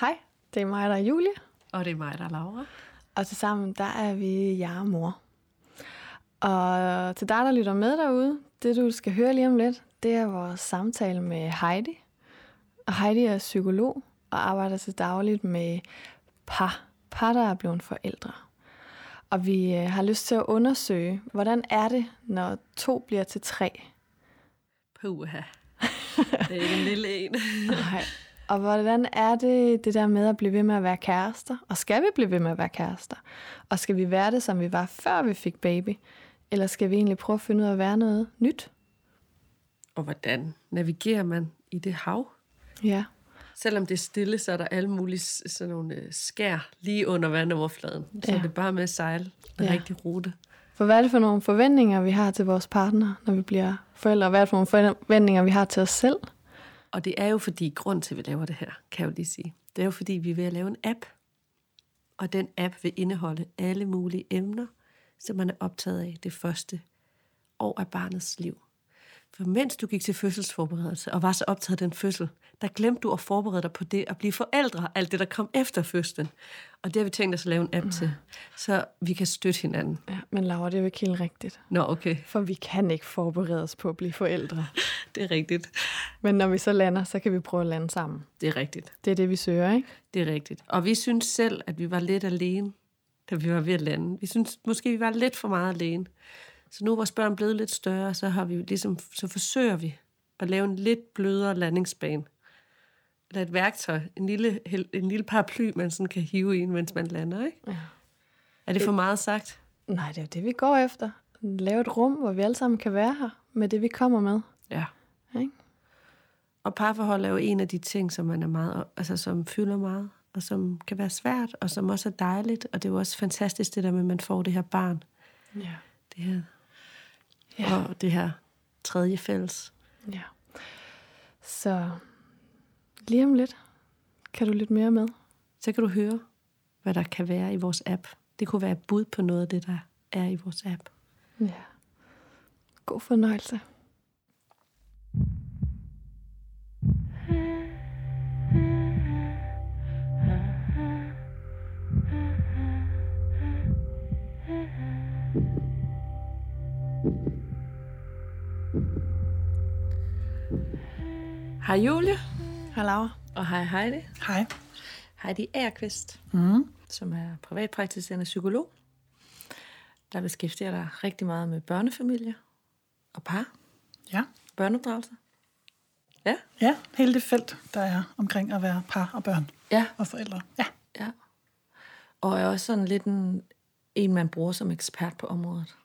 Hej, det er mig, der er Julie, Og det er mig, der er Laura. og tilsammen der er vi jeg og mor. Og til dig, der lytter med derude, det du skal høre lige om lidt, det er vores samtale med Heidi. Og Heidi er psykolog og arbejder til dagligt med par, par der er blevet forældre. Og vi øh, har lyst til at undersøge, hvordan er det, når to bliver til tre? Puha. Det er ikke en lille en. Nej. Og hvordan er det, det der med at blive ved med at være kærester? Og skal vi blive ved med at være kærester? Og skal vi være det, som vi var, før vi fik baby? Eller skal vi egentlig prøve at finde ud af at være noget nyt? Og hvordan navigerer man i det hav? Ja. Selvom det er stille, så er der alle mulige sådan nogle øh, skær lige under vandoverfladen. Så Ja. det er bare med at sejle en Ja. rigtig rute. For hvad er det for nogle forventninger, vi har til vores partner, når vi bliver forældre? Hvad er det for nogle forventninger, vi har til os selv? Og det er jo fordi, grund til, at vi laver det her, kan jeg jo lige sige, det er jo fordi, vi er ved at lave en app. Og den app vil indeholde alle mulige emner, som man er optaget af det første år af barnets liv. For mens du gik til fødselsforberedelse og var så optaget af den fødsel, der glemte du at forberede dig på det at blive forældre, alt det, der kom efter fødslen. Og det har vi tænkt os at lave en app til, så vi kan støtte hinanden. Ja, men Laura, det er jo ikke helt rigtigt. Nå, okay, For vi kan ikke forberede os på at blive forældre. det er rigtigt. Men når vi så lander, så kan vi prøve at lande sammen. Det er rigtigt. Det er det, vi søger, ikke? Det er rigtigt. Og vi synes selv, at vi var lidt alene, da vi var ved at lande. Vi synes måske, vi var lidt for meget alene. Så nu er vores børn blevet lidt større, så, har vi ligesom, så forsøger vi at lave en lidt blødere landingsbane. Eller et værktøj, en lille, en lille paraply, man sådan kan hive i, mens man lander. Ikke? Ja. Er det for meget sagt? Nej, det er jo det, vi går efter. Lave et rum, hvor vi alle sammen kan være her med det, vi kommer med. Ja. Ikke? Og parforhold er jo en af de ting, som man er meget, altså som fylder meget, og som kan være svært, og som også er dejligt. Og det er jo også fantastisk, det der med, at man får det her barn. Ja. Det her Ja. og det her tredje fælles. ja. Så lige om lidt kan du lidt mere med. Så kan du høre, hvad der kan være i vores app. Det kunne være bud på noget af det, der er i vores app. Ja. God fornøjelse. Hej Julie. Hej Laura. Og hej Heidi. Hej. Heidi Agerqvist, Mm. som er privatpraktiserende psykolog, der beskæftiger dig rigtig meget med børnefamilier og par, Ja. børneopdragelse. Ja, ja, hele det felt, der er omkring at være par og børn ja, og forældre. Ja, ja. Og er også sådan lidt en, en man bruger som ekspert på området.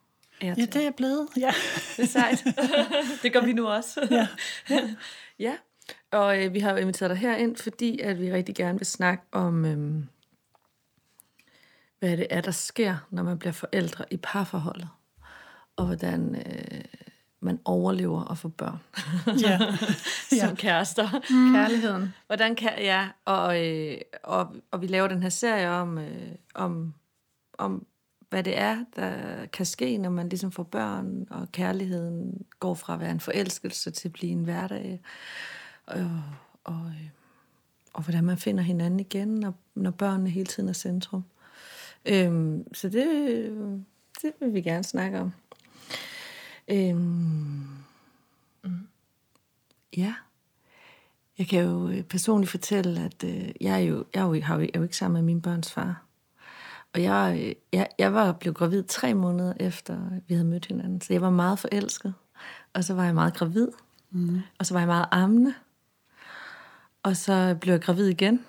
Er jeg ja det er blevet. Ja. Det er sejt. det gør vi nu også. Ja. ja. Og øh, vi har jo inviteret dig herind, fordi at vi rigtig gerne vil snakke om, øhm, hvad det er, der sker, når man bliver forældre i parforholdet. Og hvordan øh, man overlever at få børn ja. som kærester. Kærligheden. Hvordan kan ja, og, øh, og, og vi laver den her serie om, øh, om, om, hvad det er, der kan ske, når man ligesom får børn, og kærligheden går fra at være en forelskelse til at blive en hverdag. Og, og, øh, og hvordan man finder hinanden igen, når, når børnene hele tiden er centrum. Øhm, så det, det vil vi gerne snakke om. Øhm, ja. Jeg kan jo øh, personligt fortælle, at øh, jeg, er jo, jeg, er jo, jeg er jo ikke sammen med min børns far. Og jeg, øh, jeg, jeg var blevet gravid tre måneder efter, vi havde mødt hinanden. Så jeg var meget forelsket. Og så var jeg meget gravid. Mm. Og så var jeg meget ammende. Og så blev jeg gravid igen.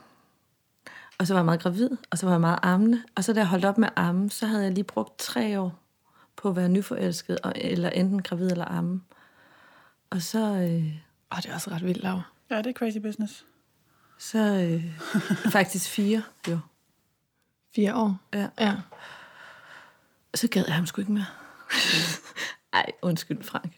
Og så var jeg meget gravid, og så var jeg meget ammende. Og så da jeg holdt op med amme, så havde jeg lige brugt tre år på at være nyforelsket, og, eller enten gravid eller amme. Og så, øh, Åh, det er også ret vildt, Laura. ja, det er crazy business. så øh, faktisk fire, jo. Fire år. Ja. Ja. Og så gad jeg ham sgu ikke mere. Ej, undskyld, Frank.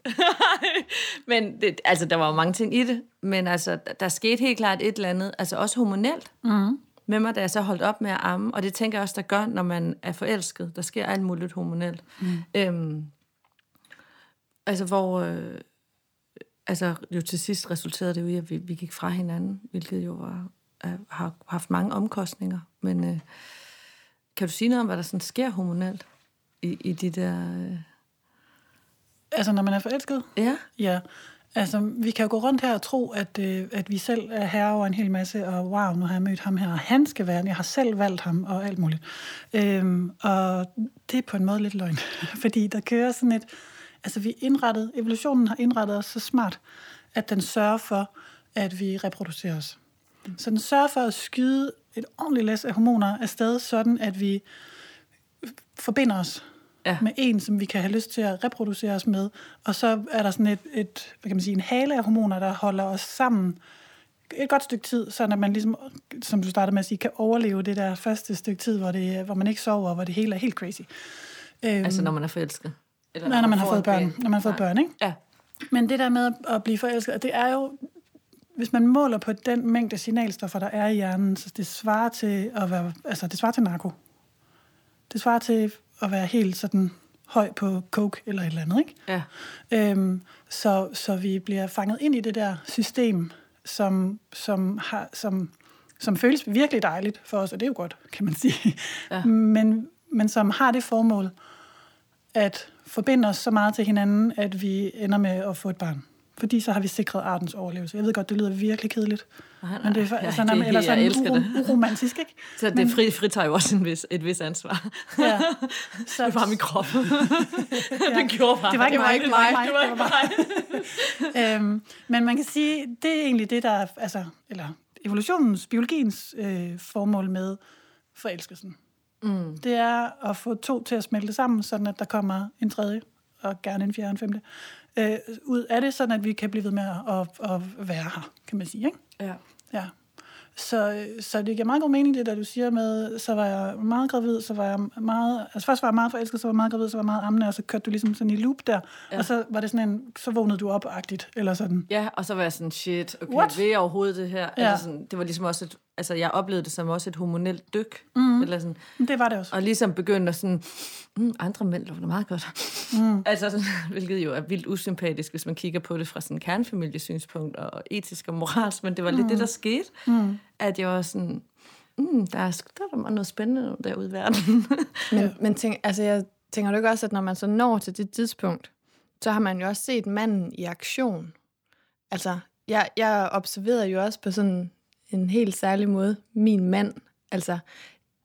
men det, altså, der var jo mange ting i det. Men altså, der, der skete helt klart et eller andet, altså også hormonelt, Mm. med mig, da jeg så holdt op med at amme. Og det tænker jeg også, der gør, når man er forelsket. Der sker alt muligt hormonelt. Mm. Øhm, altså, hvor... Øh, altså, jo til sidst resulterede det jo i, at vi, vi gik fra hinanden, hvilket jo var er, har haft mange omkostninger. Men øh, kan du sige noget om, hvad der sådan sker hormonelt i, i de der... Øh... Altså, når man er forelsket? Ja. Ja. Altså, vi kan jo gå rundt her og tro, at, øh, at vi selv er herre over en hel masse, og wow, nu har jeg mødt ham her, og han skal være, jeg har selv valgt ham, og alt muligt. Øhm, og det er på en måde lidt løgn, fordi der kører sådan et, altså vi indrettet, evolutionen har indrettet os så smart, at den sørger for, at vi reproducerer os. Så den sørger for at skyde et ordentligt læs af hormoner afsted, sådan at vi forbinder os ja. med en, som vi kan have lyst til at reproducere os med. Og så er der sådan et, et hvad kan man sige, en hale af hormoner, der holder os sammen et godt stykke tid, så at man ligesom, som du startede med at sige, kan overleve det der første stykke tid, hvor, det, hvor man ikke sover, hvor det hele er helt crazy. Altså når man er forelsket? Eller nej, når man, har fået børn. Når man har fået børn, ikke? Ja. Men det der med at blive forelsket, det er jo, hvis man måler på den mængde signalstoffer, der er i hjernen, så det svarer til at være, altså det svarer til narko. Det svarer til at være helt sådan høj på coke eller et eller andet, ikke? Ja. Øhm, så, så vi bliver fanget ind i det der system, som, som, har, som, som føles virkelig dejligt for os, og det er jo godt, kan man sige. Ja. Men, men som har det formål at forbinde os så meget til hinanden, at vi ender med at få et barn. Fordi så har vi sikret artens overlevelse. Jeg ved godt, det lyder virkelig kedeligt. Nej, men det er, ja, altså, det, eller sådan uro, uromantisk, ikke? Så det Men- fri, fritager jo også en vis, et vis ansvar. Ja. Så, det var min krop. det gjorde bare. Det var ikke mig. Det var ikke mig. Det var mig. øhm, men man kan sige, det er egentlig det, der er, altså, eller evolutionens, biologiens øh, formål med forelskelsen. Mm. Det er at få to til at smelte sammen, sådan at der kommer en tredje, og gerne en fjerde og en femte, øh, ud af det, sådan at vi kan blive ved med at, at, at være her, kan man sige. Ikke? Ja. Ja. Så, så det giver meget god mening, det der du siger med, så var jeg meget gravid, så var jeg meget, altså først var jeg meget forelsket, så var jeg meget gravid, så var jeg meget ammende, og så kørte du ligesom sådan i loop der, ja. og så var det sådan en, så vågnede du op-agtigt, eller sådan. Ja, og så var jeg sådan, shit, okay, What? vil jeg overhovedet det her? Ja. Altså sådan, det var ligesom også et, altså jeg oplevede det som også et hormonelt dyk. Mm. Eller sådan, Det var det også. og ligesom begyndte at sådan, mm, andre mænd lugter meget godt. Mm. altså, sådan, hvilket jo er vildt usympatisk, hvis man kigger på det fra sådan kernefamiliesynspunkt og etisk og moralsk, men det var lidt mm. det, der skete. Mm. At jeg var sådan, mm, der, er, der er der noget spændende derude i verden. Men, men tænk, altså jeg tænker du ikke også, at når man så når til det tidspunkt, så har man jo også set manden i aktion. Altså, jeg, jeg observerede jo også på sådan en helt særlig måde min mand. Altså,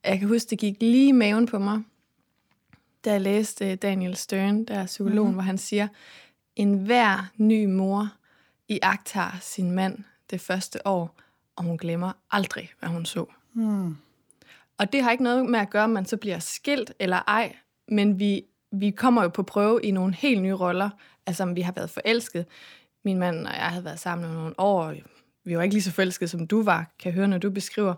jeg kan huske, det gik lige i maven på mig, da jeg læste Daniel Stern, der er psykologen, mm-hmm. hvor han siger, en hver ny mor i har sin mand det første år, og hun glemmer aldrig, hvad hun så. Mm. Og det har ikke noget med at gøre, om man så bliver skilt eller ej, men vi, vi kommer jo på prøve i nogle helt nye roller. Altså, om vi har været forelsket. Min mand og jeg havde været sammen i nogle år. Vi var ikke lige så forelskede, som du var, kan høre, når du beskriver.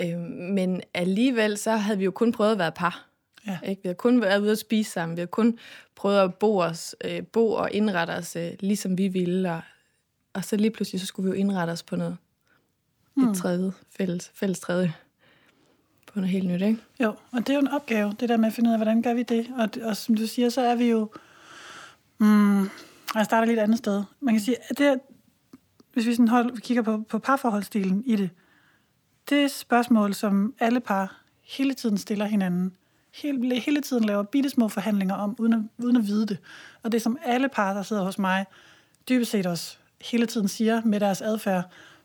Øh, men alligevel, så havde vi jo kun prøvet at være par. Ja. Ikke? Vi havde kun været ude at spise sammen. Vi havde kun prøvet at bo, os, øh, bo og indrette os, øh, ligesom vi ville. Og, og så lige pludselig, så skulle vi jo indrette os på noget. Et tredje, fælles, fælles tredje. På noget helt nyt, ikke? Jo, og det er jo en opgave, det der med at finde ud af, hvordan gør vi det. Og, og som du siger, så er vi jo... Mm, jeg starter lidt et andet sted. Man kan sige, at det, hvis vi sådan hold, kigger på, på parforholdsstilen i det, det spørgsmål, som alle par hele tiden stiller hinanden. Hele, hele tiden laver bitte små forhandlinger om, uden at, uden at vide det. Og det, som alle par, der sidder hos mig, dybest set også hele tiden siger med deres adfærd,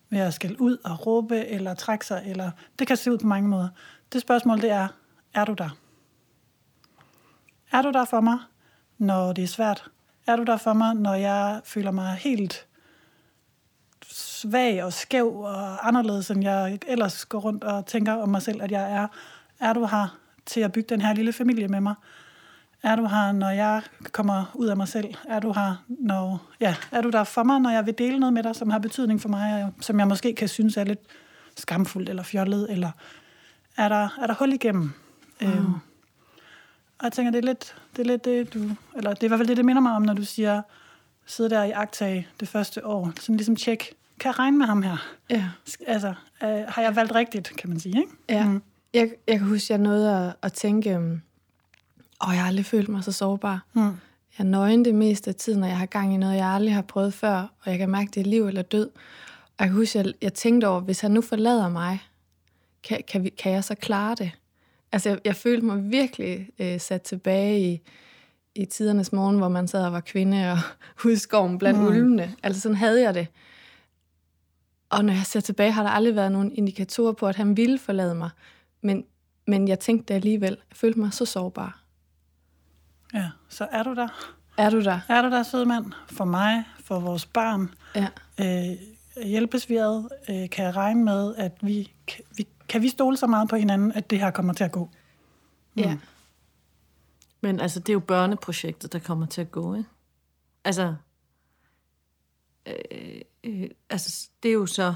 med at skælde ud og råbe, eller trække sig, eller det kan se ud på mange måder. Det spørgsmål, det er, er du der? Er du der for mig, når det er svært? Er du der for mig, når jeg føler mig helt svag og skæv og anderledes, end jeg ellers går rundt og tænker om mig selv, at jeg er? Er du her til at bygge den her lille familie med mig? Er du her, når jeg kommer ud af mig selv? Er du her, når, ja, er du der for mig, når jeg vil dele noget med dig, som har betydning for mig, og som jeg måske kan synes er lidt skamfuldt eller fjollet, eller er der, er der hul igennem? Mm. Øhm, og jeg tænker, det er lidt det, er lidt det du, eller det er i hvert fald det, det minder mig om, når du siger, sidde der i agtag det første år, sådan ligesom tjek, kan jeg regne med ham her? Ja. Altså, øh, har jeg valgt rigtigt, kan man sige, ikke? Ja. Mm. Jeg, jeg kan huske, jeg nåede at, at tænke, um, åh, jeg har aldrig følt mig så sårbar. Mm. Jeg er nøgen det meste af tiden, og jeg har gang i noget, jeg aldrig har prøvet før, og jeg kan mærke, det er liv eller død. jeg kan huske, jeg, jeg tænkte over, hvis han nu forlader mig, kan, kan, vi, kan jeg så klare det? Altså, jeg, jeg følte mig virkelig øh, sat tilbage i, i tidernes morgen, hvor man sad og var kvinde og ude i skoven blandt mm. ulvene. Altså, sådan havde jeg det. Og når jeg ser tilbage, har der aldrig været nogen indikatorer på, at han ville forlade mig. Men, men jeg tænkte det alligevel. Jeg følte mig så sårbar. Ja, så er du der. Er du der? Er du der, søde mand? For mig, for vores barn. Ja. Øh, hjælpes vi ad? Øh, kan jeg regne med, at vi, kan, vi... Kan vi stole så meget på hinanden, at det her kommer til at gå? Mm. Ja. Men altså, det er jo børneprojektet, der kommer til at gå, ikke? Altså, øh, øh, altså, det er jo så...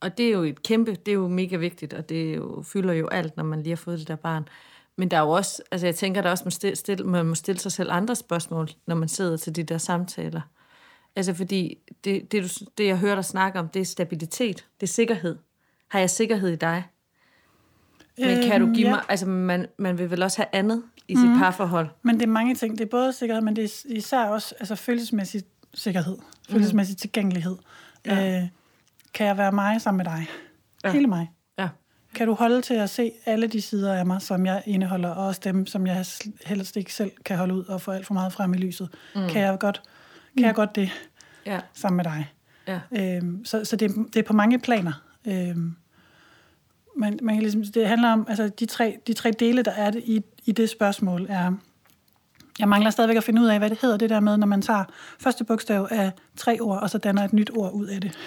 Og det er jo et kæmpe, det er jo mega vigtigt, og det jo, fylder jo alt, når man lige har fået det der barn. Men der er jo også, altså jeg tænker, der også må stille, stille, man må stille sig selv andre spørgsmål, når man sidder til de der samtaler. Altså fordi, det, det, du, det jeg hører dig snakke om, det er stabilitet, det er sikkerhed. Har jeg sikkerhed i dig? Men kan du Øhm, give ja. mig, altså man, man vil vel også have andet i sit Mhm. parforhold? Men det er mange ting. Det er både sikkerhed, men det er især også altså, følelsesmæssig sikkerhed. Følelsesmæssig tilgængelighed. Ja. Øh, kan jeg være mig sammen med dig? Ja. Hele mig. Ja. Kan du holde til at se alle de sider af mig, som jeg indeholder, og også dem, som jeg helst ikke selv kan holde ud og få alt for meget frem i lyset? Mm. Kan, jeg godt, kan jeg godt det Ja, sammen med dig? ja. Øhm, så så det, det er på mange planer. Øhm, men man kan ligesom, det handler om, altså de tre, de tre dele, der er det i, i det spørgsmål, er, jeg mangler stadigvæk at finde ud af, hvad det hedder, det der med, når man tager første bogstav af tre ord, og så danner et nyt ord ud af det.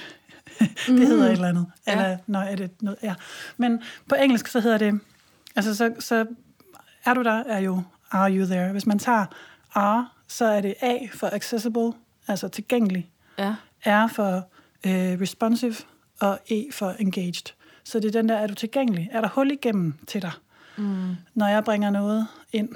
det hedder et eller andet. Ja. Eller, når er det noget, ja. Men på engelsk, så hedder det, altså så, så er du der, er jo are you there. Hvis man tager are, så er det A for accessible, altså tilgængelig. Ja, R for øh, responsive og E for engaged. Så det er den der, er du tilgængelig? Er der hul igennem til dig? mm. Når jeg bringer noget ind,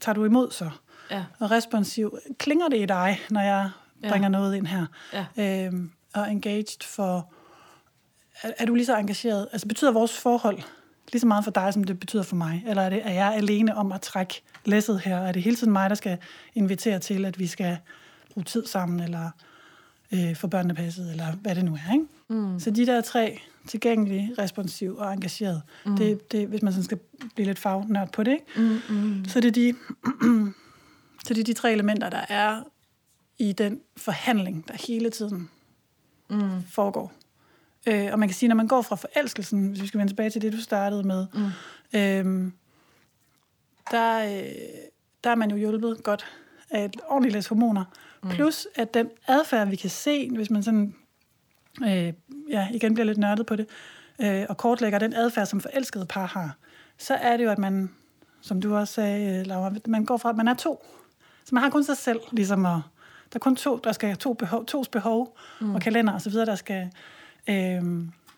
tager du imod så? ja, Og responsiv, klinger det i dig, når jeg Ja. bringer noget ind her? ja. Øhm, og engaged for, er, er du lige så engageret? Altså betyder vores forhold lige så meget for dig, som det betyder for mig? Eller er, det, er jeg alene om at trække læsset her? Er det hele tiden mig, der skal invitere til, at vi skal bruge tid sammen, eller øh, få børnene passet, eller hvad det nu er, ikke? Mm. Så de der tre, tilgængelig, responsiv og engageret, mm. det, det, hvis man sådan skal blive lidt fagnørd på det, ikke? Mm, mm. så det er de, så det er de tre elementer, der er i den forhandling, der hele tiden Mm. foregår. Øh, og man kan sige, når man går fra forelskelsen, hvis vi skal vende tilbage til det, du startede med, Mm. øhm, der, øh, der er man jo hjulpet godt af et ordentligt læs hormoner. Mm. Plus, at den adfærd, vi kan se, hvis man sådan, øh, ja, igen bliver lidt nørdet på det, øh, og kortlægger den adfærd, som forelskede par har, så er det jo, at man, som du også sagde, øh, Laura, man går fra, at man er to. Så man har kun sig selv, ligesom at, der er kun to, der skal to behov, tos behov mm. og kalender osv., der skal øh,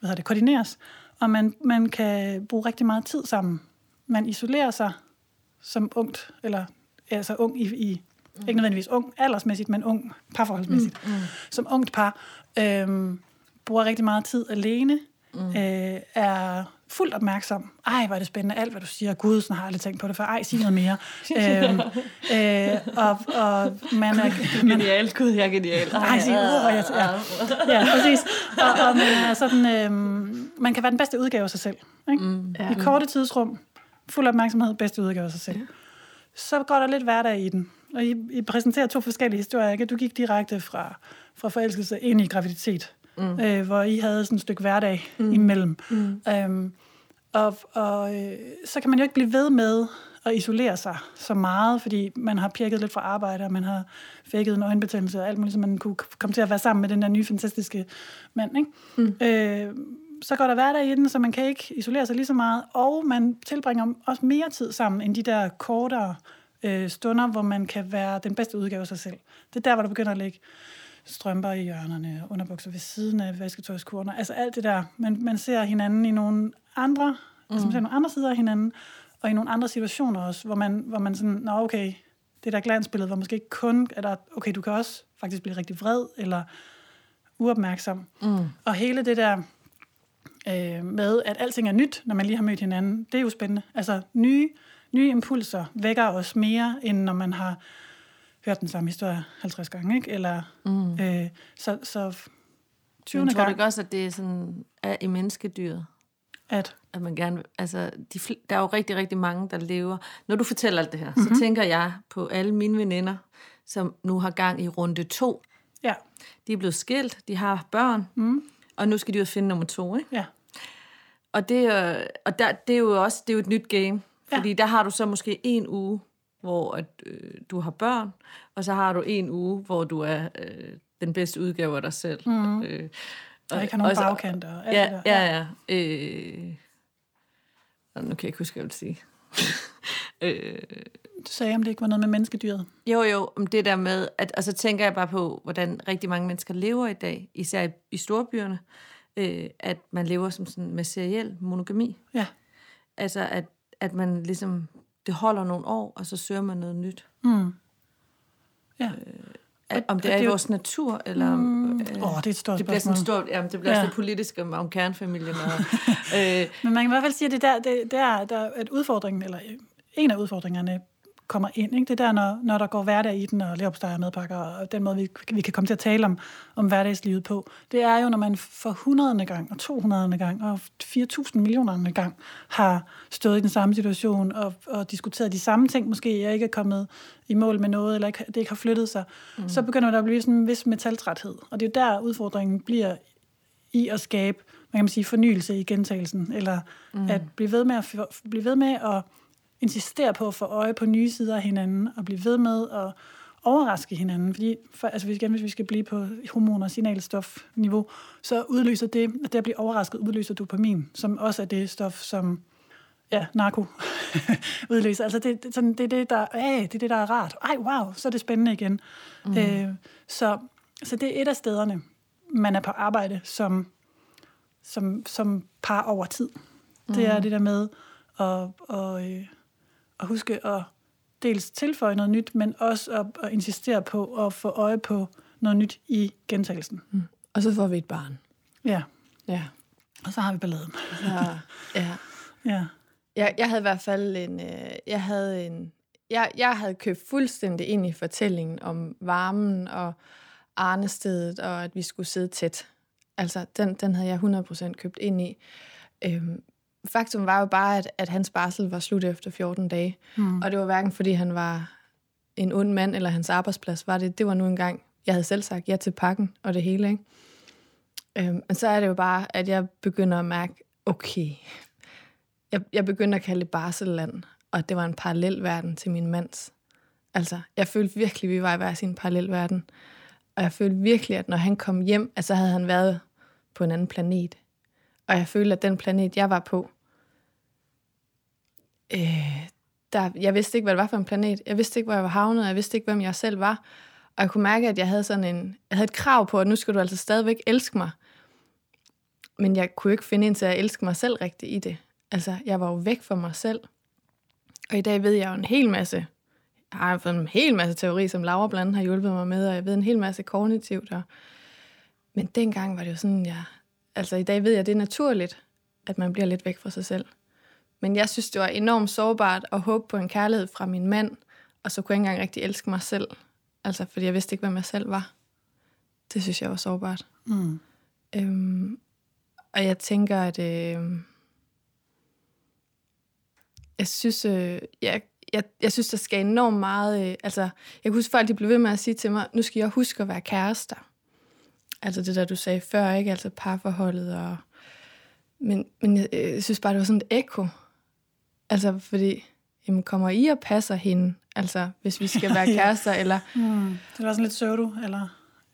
hvad hedder det, koordineres. Og man, man kan bruge rigtig meget tid sammen. Man isolerer sig som ungt, eller altså ung i, i ikke nødvendigvis ung aldersmæssigt, men ung parforholdsmæssigt. Mm. Mm. Som ungt par øh, bruger rigtig meget tid alene, mm. øh, er fuldt opmærksom. Ej, hvor er det spændende, alt hvad du siger. Gud, sådan har jeg aldrig tænkt på det før. Ej, sig noget mere. øhm, øh, og, og man er... Man, Genial, gud, jeg er genial. ej, sig, uh, jeg, ja, ja, præcis. Og, og man er sådan... Øhm, man kan være den bedste udgave af sig selv. Ikke? Mm. I korte tidsrum, fuld opmærksomhed, bedste udgave af sig selv. Så går der lidt hverdag i den. Og I, I præsenterer to forskellige historier. Ikke? Du gik direkte fra, fra forelskelse ind i graviditet, mm. øh, hvor I havde sådan et stykke hverdag mm. imellem. Mm. Øhm, og og øh, så kan man jo ikke blive ved med at isolere sig så meget, fordi man har pirket lidt fra arbejde, og man har fækket en øjenbetændelse og alt muligt, så man kunne komme til at være sammen med den der nye, fantastiske mand. Ikke? Mm. Øh, så går der hverdag i den, så man kan ikke isolere sig lige så meget, og man tilbringer også mere tid sammen end de der kortere øh, stunder, hvor man kan være den bedste udgave af sig selv. Det er der, hvor du begynder at lægge strømper i hjørnerne, underbukser ved siden af vasketøjskurner, altså alt det der. Man, man ser hinanden i nogle andre, mm. altså man ser nogle andre sider af hinanden, og i nogle andre situationer også, hvor man, hvor man sådan, nå okay, det der glansbillede, hvor måske ikke kun er der, okay, du kan også faktisk blive rigtig vred, eller uopmærksom. Mm. Og hele det der øh, med, at alting er nyt, når man lige har mødt hinanden, det er jo spændende. Altså nye, nye impulser vækker os mere, end når man har hørt den samme historie 50 gange, ikke? Eller, mm. øh, så, så 20. Men tror du ikke også, at det er sådan, er i menneskedyret? at At man gerne, altså, de, der er jo rigtig, rigtig mange, der lever. Når du fortæller alt det her, mm-hmm. så tænker jeg på alle mine veninder, som nu har gang i runde to. ja, De er blevet skilt, de har børn, mm. og nu skal de ud og finde nummer to, ikke? ja, Og, det, og der, det er jo også det er jo et nyt game. Ja. Fordi der har du så måske en uge, hvor at, øh, du har børn, og så har du en uge, hvor du er øh, den bedste udgave af dig selv. Mm. Øh, og ikke har nogen og bagkanter og Ja, ja, ja. Øh, og nu kan jeg ikke huske, hvad jeg vil sige. øh, Du sagde, om det ikke var noget med menneskedyret. jo, jo, om det der med, at, og så tænker jeg bare på, hvordan rigtig mange mennesker lever i dag, især i, i storbyerne, øh, at man lever som sådan med seriel monogami. Ja, Altså, at, at man ligesom, det holder nogle år, og så søger man noget nyt. ja. At, om det er det i er jo- vores natur, eller... Mm, øh, Åh, oh, det er et stort det bliver sådan stort, jamen, det bliver Ja. ja. så politisk om, om kernfamilien. Og, øh, Men man kan i hvert fald sige, at det der, det, det er, der, at udfordringen, eller en af udfordringerne, kommer ind. Ikke? Det er der, når, når der går hverdag i den, og leverpostej og madpakker, og den måde, vi, vi kan komme til at tale om, om hverdagslivet på, det er jo, når man for 100. gang, og 200. gang, og 4.000 millioner gang har stået i den samme situation, og, og diskuteret de samme ting, måske jeg ikke er kommet i mål med noget, eller ikke, det ikke har flyttet sig, mm. så begynder der at blive sådan en vis metaltræthed. Og det er jo der, udfordringen bliver i at skabe, hvad kan man sige, fornyelse i gentagelsen, eller mm. at blive ved med at, blive ved med at insistere på at få øje på nye sider af hinanden, og blive ved med at overraske hinanden. Fordi for, altså, hvis, igen, hvis vi skal blive på hormoner- og signalstofniveau, så udløser det, at det at blive overrasket, udløser dopamin, som også er det stof, som ja, narko udløser. Altså det, det, sådan, det, er det, der, øh, det er det, der er rart. Ej, wow, så er det spændende igen. Mm. Øh, så, så det er et af stederne, man er på arbejde som, som, som par over tid. Det er det der med at, at, øh, at huske at dels tilføje noget nyt, men også at, at insistere på at få øje på noget nyt i gentagelsen. Og så får vi et barn. Ja, Ja. og så har vi balladen. Så, ja. Ja. Jeg, jeg havde i hvert fald en... Øh, jeg havde en... Jeg, jeg havde købt fuldstændig ind i fortællingen om varmen og arnestedet, og at vi skulle sidde tæt. Altså, den, den havde jeg 100% købt ind i. Øhm, faktum var jo bare, at, at hans barsel var slut efter 14 dage. Mm. Og det var hverken, fordi han var en ond mand, eller hans arbejdsplads var det. Det var nu engang, jeg havde selv sagt ja til pakken og det hele, ikke? Øhm, men så er det jo bare, at jeg begynder at mærke, okay, jeg, jeg begyndte at kalde det og det var en parallel verden til min mands. Altså, jeg følte virkelig, at vi var i hver sin parallel verden. Og jeg følte virkelig, at når han kom hjem, at så havde han været på en anden planet. Og jeg følte, at den planet, jeg var på, øh, der, jeg vidste ikke, hvad det var for en planet. Jeg vidste ikke, hvor jeg var havnet. Jeg vidste ikke, hvem jeg selv var. Og jeg kunne mærke, at jeg havde sådan en, jeg havde et krav på, at nu skal du altså stadigvæk elske mig. Men jeg kunne ikke finde ind til at elske mig selv rigtigt i det. Altså, jeg var jo væk fra mig selv. Og i dag ved jeg jo en hel masse. Jeg har fået en hel masse teori, som Laura blandt andet har hjulpet mig med, og jeg ved en hel masse kognitivt. Og... Men dengang var det jo sådan, jeg... Altså, i dag ved jeg, at det er naturligt, at man bliver lidt væk fra sig selv. Men jeg synes, det var enormt sårbart at håbe på en kærlighed fra min mand, og så kunne jeg ikke engang rigtig elske mig selv. Altså, fordi jeg vidste ikke, hvem jeg selv var. Det synes jeg var sårbart. Mm. Øhm, og jeg tænker, at øh, jeg synes, øh, jeg, jeg, jeg synes, der skal enormt meget... Øh, altså, jeg kan huske, folk de blev ved med at sige til mig, nu skal jeg huske at være kærester. Altså det der, du sagde før, ikke? Altså parforholdet og... Men, men jeg, jeg synes bare, det var sådan et ekko. Altså, fordi, jamen, kommer I og passer hende? Altså, hvis vi skal være kærester, eller... Mm. Det var sådan lidt pseudo, eller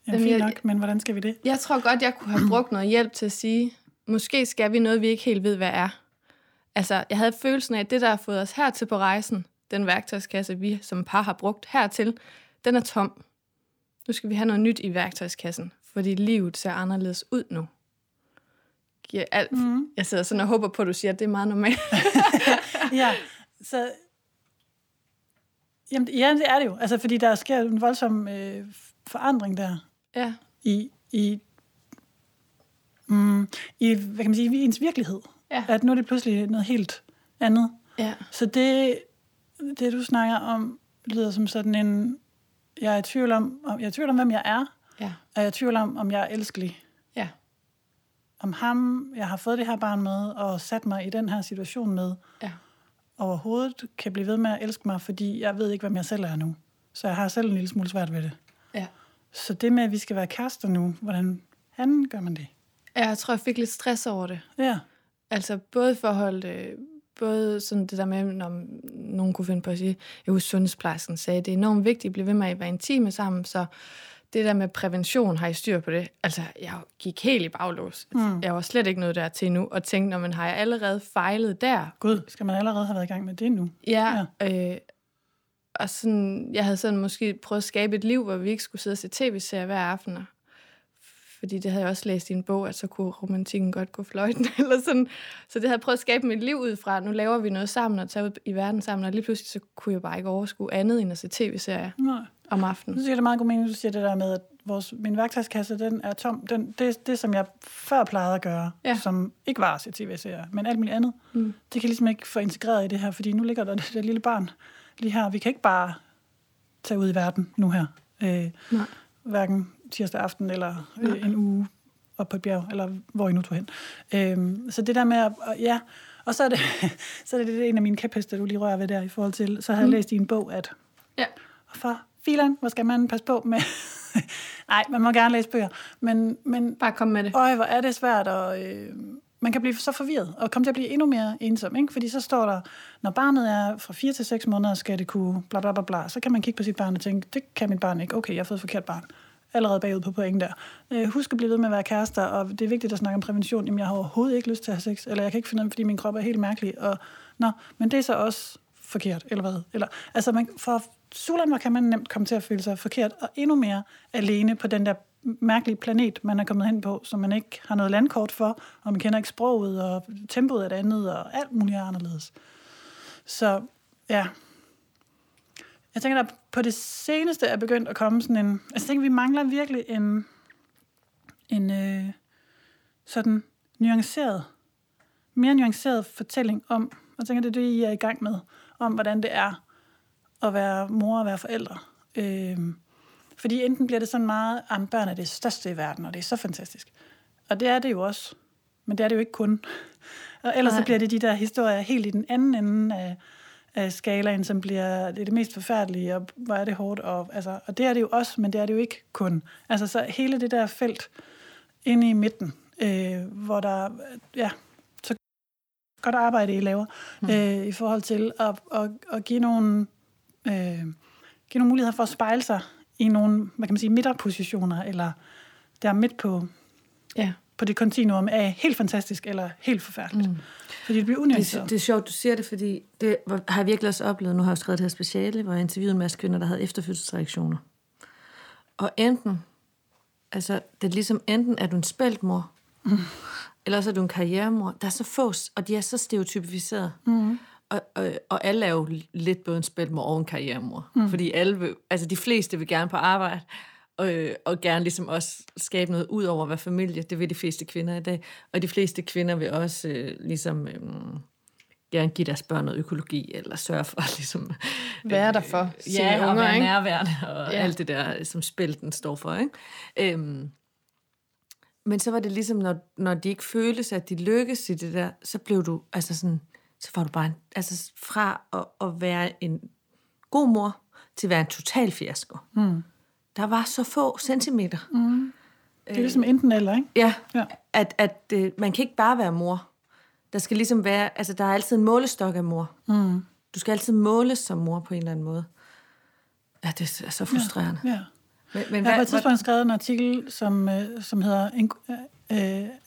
ja, Jamen, fint nok, men hvordan skal vi det? Jeg tror godt, jeg kunne have brugt noget hjælp til at sige, måske skal vi noget, vi ikke helt ved, hvad er. Altså, jeg havde følelsen af, at det, der har fået os hertil på rejsen, den værktøjskasse, vi som par har brugt hertil, den er tom. Nu skal vi have noget nyt i værktøjskassen, fordi livet ser anderledes ud nu. Giver alt. Mm. Jeg sidder sådan og håber på, at du siger, at det er meget normalt. ja, så... Jamen, ja, det er det jo. Altså, fordi der sker en voldsom øh, forandring der ja. i, i, mm, i, hvad kan man sige, i ens virkelighed. Ja. At nu er det pludselig noget helt andet. Ja. Så det, det du snakker om, lyder som sådan en, Jeg er i tvivl om, om, jeg er i tvivl om hvem jeg er, Ja. og jeg er i tvivl om, om jeg er elskelig. Ja. Om ham, jeg har fået det her barn med, og sat mig i den her situation med, Ja. overhovedet kan blive ved med at elske mig, fordi jeg ved ikke, hvem jeg selv er nu. Så jeg har selv en lille smule svært ved det. Ja. Så det med, at vi skal være kærester nu, hvordan han gør man det? Jeg tror, jeg fik lidt stress over det. Ja. Altså både i forhold øh, både sådan det der med, når nogen kunne finde på at sige, jeg husker sundhedsplejersken sagde, det er enormt vigtigt at blive ved med at være intime sammen, så det der med prævention, har I styr på det? Altså, jeg gik helt i baglås. Mm. Jeg var slet ikke noget der til nu, og tænkte, når man har jeg allerede fejlet der? Gud, skal man allerede have været i gang med det nu? Ja, ja. Øh, og sådan, jeg havde sådan måske prøvet at skabe et liv, hvor vi ikke skulle sidde og se tv-serier hver aften. Fordi det havde jeg også læst i en bog, at så kunne romantikken godt gå fløjten. Eller sådan. Så det havde jeg prøvet at skabe mit liv ud fra. Nu laver vi noget sammen og tager ud i verden sammen. Og lige pludselig så kunne jeg bare ikke overskue andet end at se tv-serier Nej. Om aftenen. Nu siger det meget god mening, du siger det der med, at vores, min værktøjskasse, den er tom. Den, det, det, som jeg før plejede at gøre, Ja. som ikke var se tv-serier, men alt muligt andet, Mm. det kan ligesom ikke få integreret i det her, fordi nu ligger der det der lille barn lige her. Vi kan ikke bare tage ud i verden nu her. Øh, Nej. hverken tirsdag aften eller øh, en uge op på et bjerg, eller hvor I nu tog hen. Øh, så det der med at, og, ja, og så er det, så er det, det en af mine kæpheste, du lige rører ved der i forhold til, så har jeg Mm. læst i en bog, at Ja. for filen, hvor skal man passe på med... Nej, man må gerne læse bøger, men, men Bare kom med det. øj, hvor er det svært, og øh, man kan blive så forvirret, og komme til at blive endnu mere ensom, ikke? fordi så står der, når barnet er fra 4 til 6 måneder, skal det kunne bla bla bla bla, så kan man kigge på sit barn og tænke, det kan mit barn ikke, okay, jeg har fået et forkert barn. Allerede bagud på point der. Øh, husk at blive ved med at være kærester, og det er vigtigt at snakke om prævention. Jamen, jeg har overhovedet ikke lyst til at have sex, eller jeg kan ikke finde ud fordi min krop er helt mærkelig. Og, nå, men det er så også forkert, eller hvad? Eller, altså, man, for Sulan, kan man nemt komme til at føle sig forkert, og endnu mere alene på den der mærkelige planet, man er kommet hen på, som man ikke har noget landkort for, og man kender ikke sproget, og tempoet er det andet, og alt muligt er anderledes. Så ja, jeg tænker, at på det seneste er begyndt at komme sådan en... Altså, jeg tænker, vi mangler virkelig en, en øh, sådan nuanceret, mere nuanceret fortælling om, og jeg tænker, det er det, I er i gang med, om hvordan det er at være mor og være forældre. Øh, fordi enten bliver det sådan meget, at børn er det største i verden, og det er så fantastisk. Og det er det jo også. Men det er det jo ikke kun. Og ellers så Nej. bliver det de der historier helt i den anden ende af, af skalaen, som bliver det, er det mest forfærdelige, og hvor er det hårdt. Og, altså, og det er det jo også, men det er det jo ikke kun. Altså så hele det der felt inde i midten, øh, hvor der, ja, så godt arbejde, I laver, mm. øh, i forhold til at, at, at give nogle, øh, give nogle muligheder for at spejle sig i nogle, hvad kan man sige, midterpositioner, eller der midt på, Ja. på det kontinuum af helt fantastisk eller helt forfærdeligt. Mm. Fordi det bliver Det, unuanceret. er- det er sjovt, du siger det, fordi det har jeg virkelig også oplevet. Nu har jeg skrevet det her speciale, hvor jeg interviewede en masse kvinder, der havde efterfødselsreaktioner. Og enten, altså det er ligesom, enten er du en spæltmor, mm. eller så er du en karrieremor. Der er så få, og de er så stereotypificeret. Mm. Og, og, og alle er jo lidt en spæltmor og en karrieremor. Mm. Fordi alle vil, altså de fleste vil gerne på arbejde, og, og gerne ligesom også skabe noget ud over at være familie. Det vil de fleste kvinder i dag. Og de fleste kvinder vil også øh, ligesom... Øh, gerne give deres børn noget økologi, eller sørge for ligesom... Være der for sine ja, og unger, være ikke? nærværende, og Ja. alt det der, som spilten står for, ikke? Øhm, men så var det ligesom, når, når de ikke føltes, at de lykkedes i det der, så blev du, altså sådan, så var du bare, en, altså fra at, at være en god mor, til at være en total fiasko. Mm. Der var så få centimeter. Mm. Det er ligesom enten eller, ikke? Ja, Ja. ja. at, at øh, man kan ikke bare være mor. Der skal ligesom være, altså der er altid en målestok af mor. Mm. Du skal altid måles som mor på en eller anden måde. Ja, det er så frustrerende. Ja. Men, men Jeg har på et tidspunkt skrevet en artikel, som, øh, som hedder en, øh,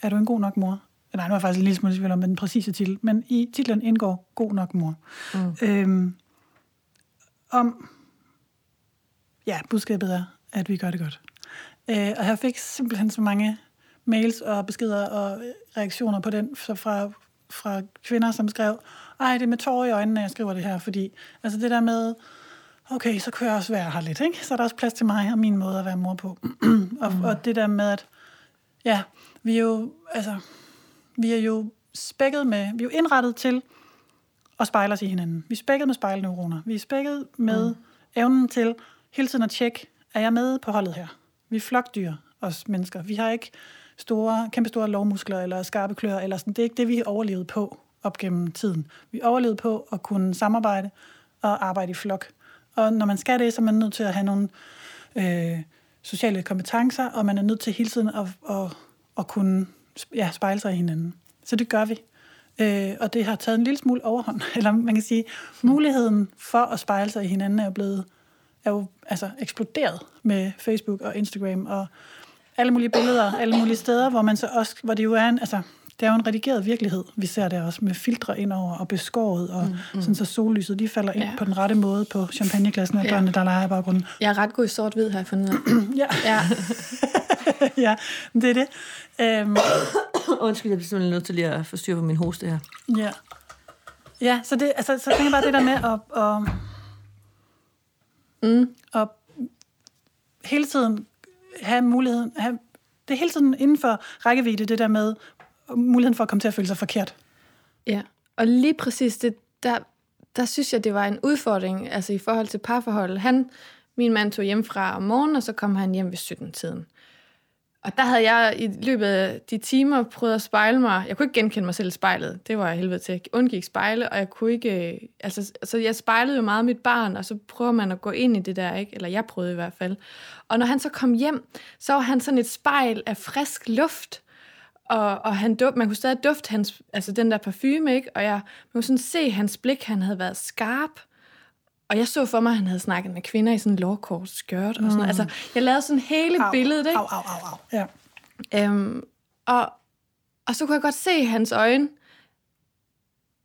Er du en god nok mor? Nej, nu er jeg faktisk en lille smule tvivl om den præcise titel, men i titlen indgår God nok mor. Mm. Øhm, om, ja, budskabet er, at vi gør det godt. Øh, og jeg fik simpelthen så mange mails og beskeder og reaktioner på den så fra, fra kvinder, som skrev, ej, det er med tårer i øjnene, jeg skriver det her, fordi altså det der med, okay, så kunne jeg også være her lidt, ikke? Så er der også plads til mig og min måde at være mor på. og, mm. og det der med, at ja, vi er jo, altså, vi er jo spækket med, vi er jo indrettet til at spejle os i hinanden. Vi er spækket med spejlneuroner. Vi er spækket med mm. evnen til hele tiden at tjekke, er jeg med på holdet her? Vi er flokdyr, os mennesker. Vi har ikke store, kæmpe store lovmuskler eller skarpe klør, eller sådan. det er ikke det, vi har overlevet på op gennem tiden. Vi overlevede på at kunne samarbejde og arbejde i flok. Og når man skal det, så er man nødt til at have nogle øh, sociale kompetencer, og man er nødt til hele tiden at, at, at kunne ja, spejle sig i hinanden. Så det gør vi. Øh, og det har taget en lille smule overhånd. Eller man kan sige, muligheden for at spejle sig i hinanden er jo blevet er jo altså, eksploderet med Facebook og Instagram og alle mulige billeder, alle mulige steder, hvor man så også, hvor det jo er en, altså, det er jo en redigeret virkelighed, vi ser der også, med filtre indover og beskåret, og mm, mm. sådan så sollyset, de falder ind ja. på den rette måde på champagneklassen af ja. børnene, der leger i baggrunden. Jeg er ret god i sort-hvid, har jeg fundet ud ja. ja. ja, det er det. Um, Undskyld, jeg bliver simpelthen nødt til lige at få styr på min hoste her. Ja. Ja, så, det, altså, så tænker jeg bare det der med at, at, mm. at hele tiden have muligheden, have, det er hele tiden inden for rækkevidde, det der med muligheden for at komme til at føle sig forkert. Ja, og lige præcis det, der, der synes jeg, det var en udfordring, altså i forhold til parforholdet. Han, min mand tog hjem fra om morgenen, og så kom han hjem ved 17-tiden. Og der havde jeg i løbet af de timer prøvet at spejle mig. Jeg kunne ikke genkende mig selv i spejlet. Det var jeg helvede til. Jeg undgik spejle, og jeg kunne ikke... Øh, altså, altså, jeg spejlede jo meget mit barn, og så prøver man at gå ind i det der, ikke? Eller jeg prøvede i hvert fald. Og når han så kom hjem, så var han sådan et spejl af frisk luft. Og, og han duft, man kunne stadig dufte hans, altså den der parfume, ikke? Og jeg, man kunne sådan se hans blik, han havde været skarp. Og jeg så for mig, at han havde snakket med kvinder i sådan en lårkort skørt og sådan noget. Mm. Altså, jeg lavede sådan hele au, billedet, ikke? Au, au, au, au. Ja. Øhm, og, og så kunne jeg godt se i hans øjne,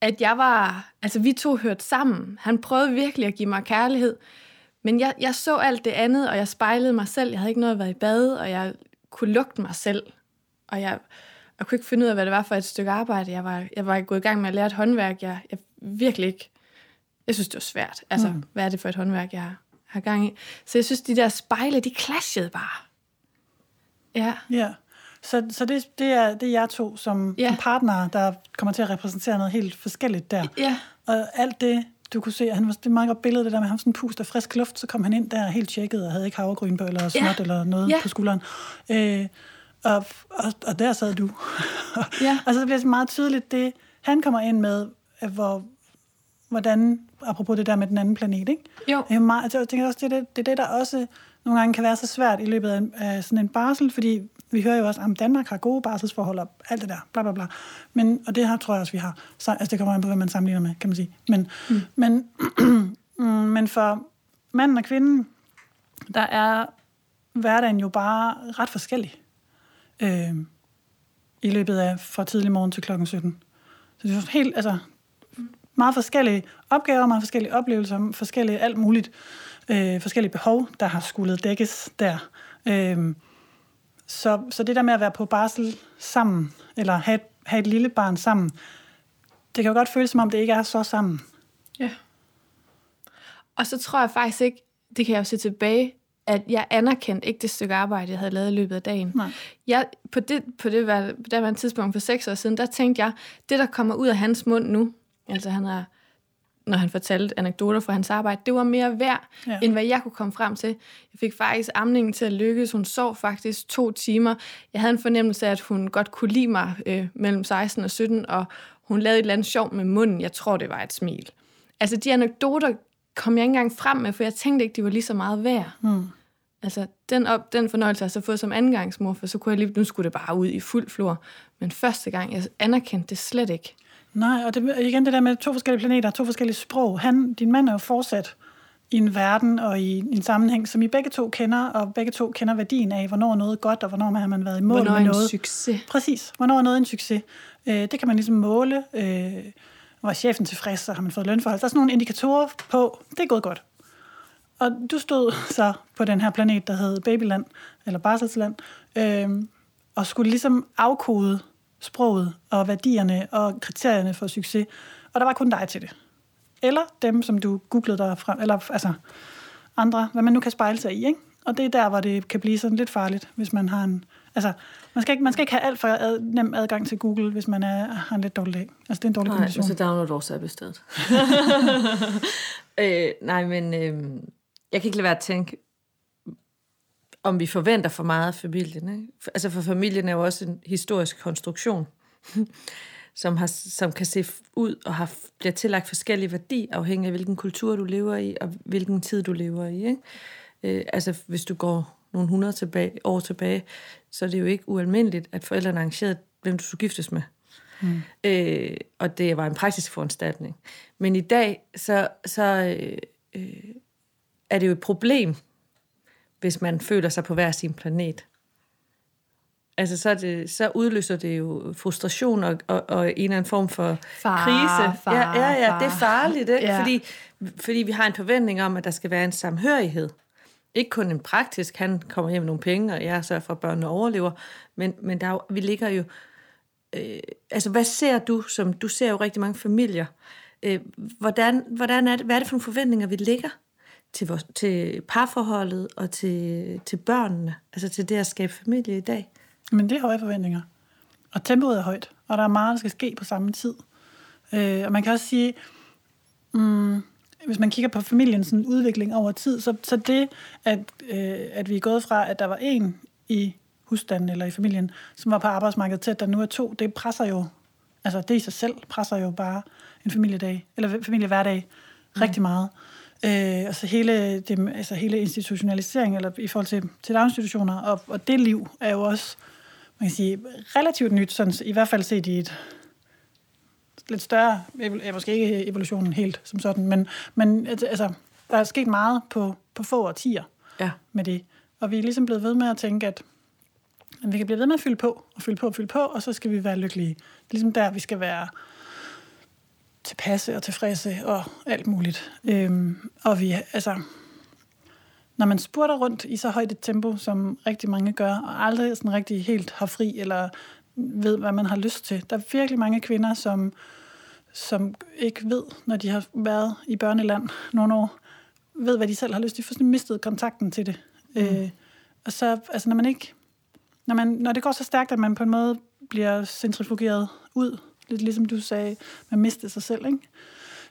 at jeg var... Altså, vi to hørte sammen. Han prøvede virkelig at give mig kærlighed. Men jeg, jeg så alt det andet, og jeg spejlede mig selv. Jeg havde ikke noget at være i bad, og jeg kunne lugte mig selv. Og jeg, jeg kunne ikke finde ud af, hvad det var for et stykke arbejde. Jeg var, jeg var gået i gang med at lære et håndværk. Jeg, jeg virkelig ikke jeg synes, det var svært. Altså, mm. hvad er det for et håndværk, jeg har gang i? Så jeg synes, de der spejle, de clashede bare. Ja. Ja. Så, så det, det, er, det er jer to som, ja. som partnere, der kommer til at repræsentere noget helt forskelligt der. Ja. Og alt det, du kunne se, han var, det er meget godt billede, det der med ham sådan pust af frisk luft, så kom han ind der helt tjekket og havde ikke havregryn på, eller snot, ja. eller noget ja. på skulderen. Øh, og, og, og der sad du. ja. og så bliver det meget tydeligt, det han kommer ind med, hvor, hvordan, apropos det der med den anden planet, ikke? Jo. Meget, altså, jeg tænker også, det er det, det er det, der også nogle gange kan være så svært i løbet af, af sådan en barsel, fordi vi hører jo også, at Danmark har gode barselsforhold og alt det der, bla bla bla. Men, og det her tror jeg også, vi har. Så, altså, det kommer an på, hvad man sammenligner med, kan man sige. Men, mm. men, men for manden og kvinden, der er hverdagen jo bare ret forskellig øh, i løbet af fra tidlig morgen til klokken 17. Så det var helt, altså, meget forskellige opgaver, meget forskellige oplevelser, forskellige alt muligt, øh, forskellige behov, der har skulle dækkes der. Øh, så, så det der med at være på barsel sammen, eller have et, have et lille barn sammen, det kan jo godt føles, som om det ikke er så sammen. Ja. Og så tror jeg faktisk ikke, det kan jeg jo se tilbage, at jeg anerkendte ikke det stykke arbejde, jeg havde lavet i løbet af dagen. Nej. Jeg, på det, på det på det var en tidspunkt for seks år siden, der tænkte jeg, det der kommer ud af hans mund nu, Altså han har, når han fortalte anekdoter fra hans arbejde, det var mere værd, ja. end hvad jeg kunne komme frem til. Jeg fik faktisk amningen til at lykkes. Hun sov faktisk to timer. Jeg havde en fornemmelse af, at hun godt kunne lide mig øh, mellem 16 og 17, og hun lavede et eller andet sjov med munden. Jeg tror, det var et smil. Altså de anekdoter kom jeg ikke engang frem med, for jeg tænkte ikke, de var lige så meget værd. Hmm. Altså, den, op, den fornøjelse har jeg så fået som andengangsmor, for så kunne jeg lige, nu skulle det bare ud i fuld flor. Men første gang, jeg anerkendte det slet ikke. Nej, og det, igen det der med to forskellige planeter, to forskellige sprog. Han, din mand er jo fortsat i en verden og i en sammenhæng, som I begge to kender, og begge to kender værdien af, hvornår noget er godt, og hvornår har man været i mål hvornår med noget. Hvornår en succes. Præcis. Hvornår er noget en succes. Øh, det kan man ligesom måle. Øh, var chefen tilfreds, så har man fået lønforhold. Der er sådan nogle indikatorer på, det er gået godt. Og du stod så på den her planet, der hed Babyland, eller Barselsland, øh, og skulle ligesom afkode sproget og værdierne og kriterierne for succes. Og der var kun dig til det. Eller dem, som du googlede dig frem, eller altså andre, hvad man nu kan spejle sig i, ikke? Og det er der, hvor det kan blive sådan lidt farligt, hvis man har en... Altså, man skal ikke, man skal ikke have alt for ad, nem adgang til Google, hvis man er, har en lidt dårlig dag. Altså, det er en dårlig kombination. Nej, så download vores app i stedet. øh, nej, men... Øh, jeg kan ikke lade være at tænke, om vi forventer for meget af familien. Ikke? Altså for familien er jo også en historisk konstruktion, som, har, som kan se ud og har, bliver tillagt forskellige værdi, afhængig af hvilken kultur du lever i, og hvilken tid du lever i. Ikke? Øh, altså hvis du går nogle hundrede tilbage, år tilbage, så er det jo ikke ualmindeligt, at forældrene arrangerede, hvem du skulle giftes med. Mm. Øh, og det var en praktisk foranstaltning. Men i dag, så, så øh, øh, er det jo et problem, hvis man føler sig på hver sin planet. Altså, så, det, så udløser det jo frustration og, og, og en eller anden form for Far, krise. far, ja, ja, ja, far. det er farligt, ikke? Ja. Fordi, fordi vi har en forventning om, at der skal være en samhørighed. Ikke kun en praktisk, han kommer hjem med nogle penge, og jeg sørger for, at børnene overlever, men, men der er jo, vi ligger jo... Øh, altså, hvad ser du, som du ser jo rigtig mange familier, øh, hvordan, hvordan er det, hvad er det for nogle forventninger, vi ligger til, vores, til parforholdet og til, til børnene, altså til det at skabe familie i dag? Men det er høje forventninger. Og tempoet er højt, og der er meget, der skal ske på samme tid. Øh, og man kan også sige, mm, hvis man kigger på familiens sådan, udvikling over tid, så, så det, at, øh, at vi er gået fra, at der var en i husstanden eller i familien, som var på arbejdsmarkedet til, at der nu er to, det presser jo, altså det i sig selv presser jo bare en familiedag, eller familiehverdag mm. rigtig meget. Øh, altså, hele, det, altså hele institutionalisering, eller i forhold til, til daginstitutioner, og, og det liv er jo også, man kan sige, relativt nyt, sådan, i hvert fald set i et lidt større, ja, måske ikke evolutionen helt som sådan, men, men altså, der er sket meget på, på få årtier Ja. med det. Og vi er ligesom blevet ved med at tænke, at at vi kan blive ved med at fylde på, og fylde på, og fylde på, og så skal vi være lykkelige. Det er ligesom der, vi skal være tilpasse og tilfredse og alt muligt. Øhm, og vi, altså, når man spurter rundt i så højt et tempo, som rigtig mange gør, og aldrig sådan rigtig helt har fri, eller ved, hvad man har lyst til. Der er virkelig mange kvinder, som, som ikke ved, når de har været i børneland nogle år, ved, hvad de selv har lyst til. De sådan mistet kontakten til det. Mm. Øh, og så, altså når man ikke, når, man, når det går så stærkt, at man på en måde bliver centrifugeret ud, lidt ligesom du sagde, man mister sig selv, ikke?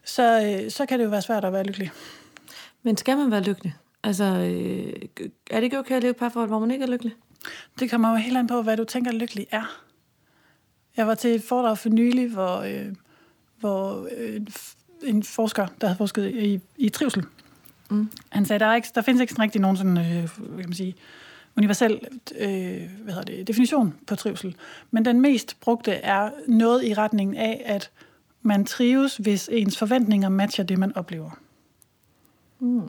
Så, øh, så kan det jo være svært at være lykkelig. Men skal man være lykkelig? Altså, øh, er det ikke okay at leve et parforhold, hvor man ikke er lykkelig? Det kommer jo helt an på, hvad du tænker lykkelig er. Jeg var til et foredrag for nylig, hvor, øh, hvor øh, en forsker, der havde forsket i, i trivsel, mm. han sagde, der, er ikke, der findes ikke sådan rigtig nogen sådan, øh, kan man sige, universel øh, hvad hedder det, definition på trivsel. Men den mest brugte er noget i retningen af, at man trives, hvis ens forventninger matcher det, man oplever. Mm.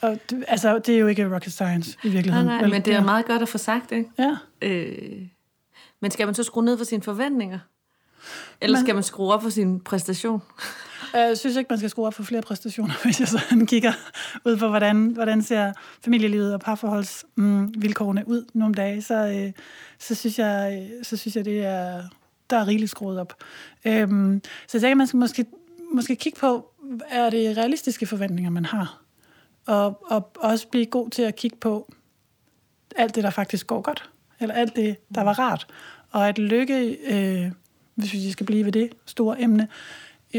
Og det, altså, det er jo ikke rocket science i virkeligheden. Nej, nej, men det er meget godt at få sagt, ikke? Ja. Øh, men skal man så skrue ned for sine forventninger? Eller Men- skal man skrue op for sin præstation? Øh, jeg synes ikke, man skal skrue op for flere præstationer, hvis jeg sådan kigger ud på, hvordan, hvordan ser familielivet og parforholdsvilkårene mm, ud nogle dage, så, øh, så, synes jeg, så synes jeg, det er, der er rigeligt skruet op. Øhm, så jeg tænker, man skal måske, måske kigge på, er det realistiske forventninger, man har? Og, og også blive god til at kigge på alt det, der faktisk går godt. Eller alt det, der var rart. Og at lykke, øh, hvis vi skal blive ved det store emne,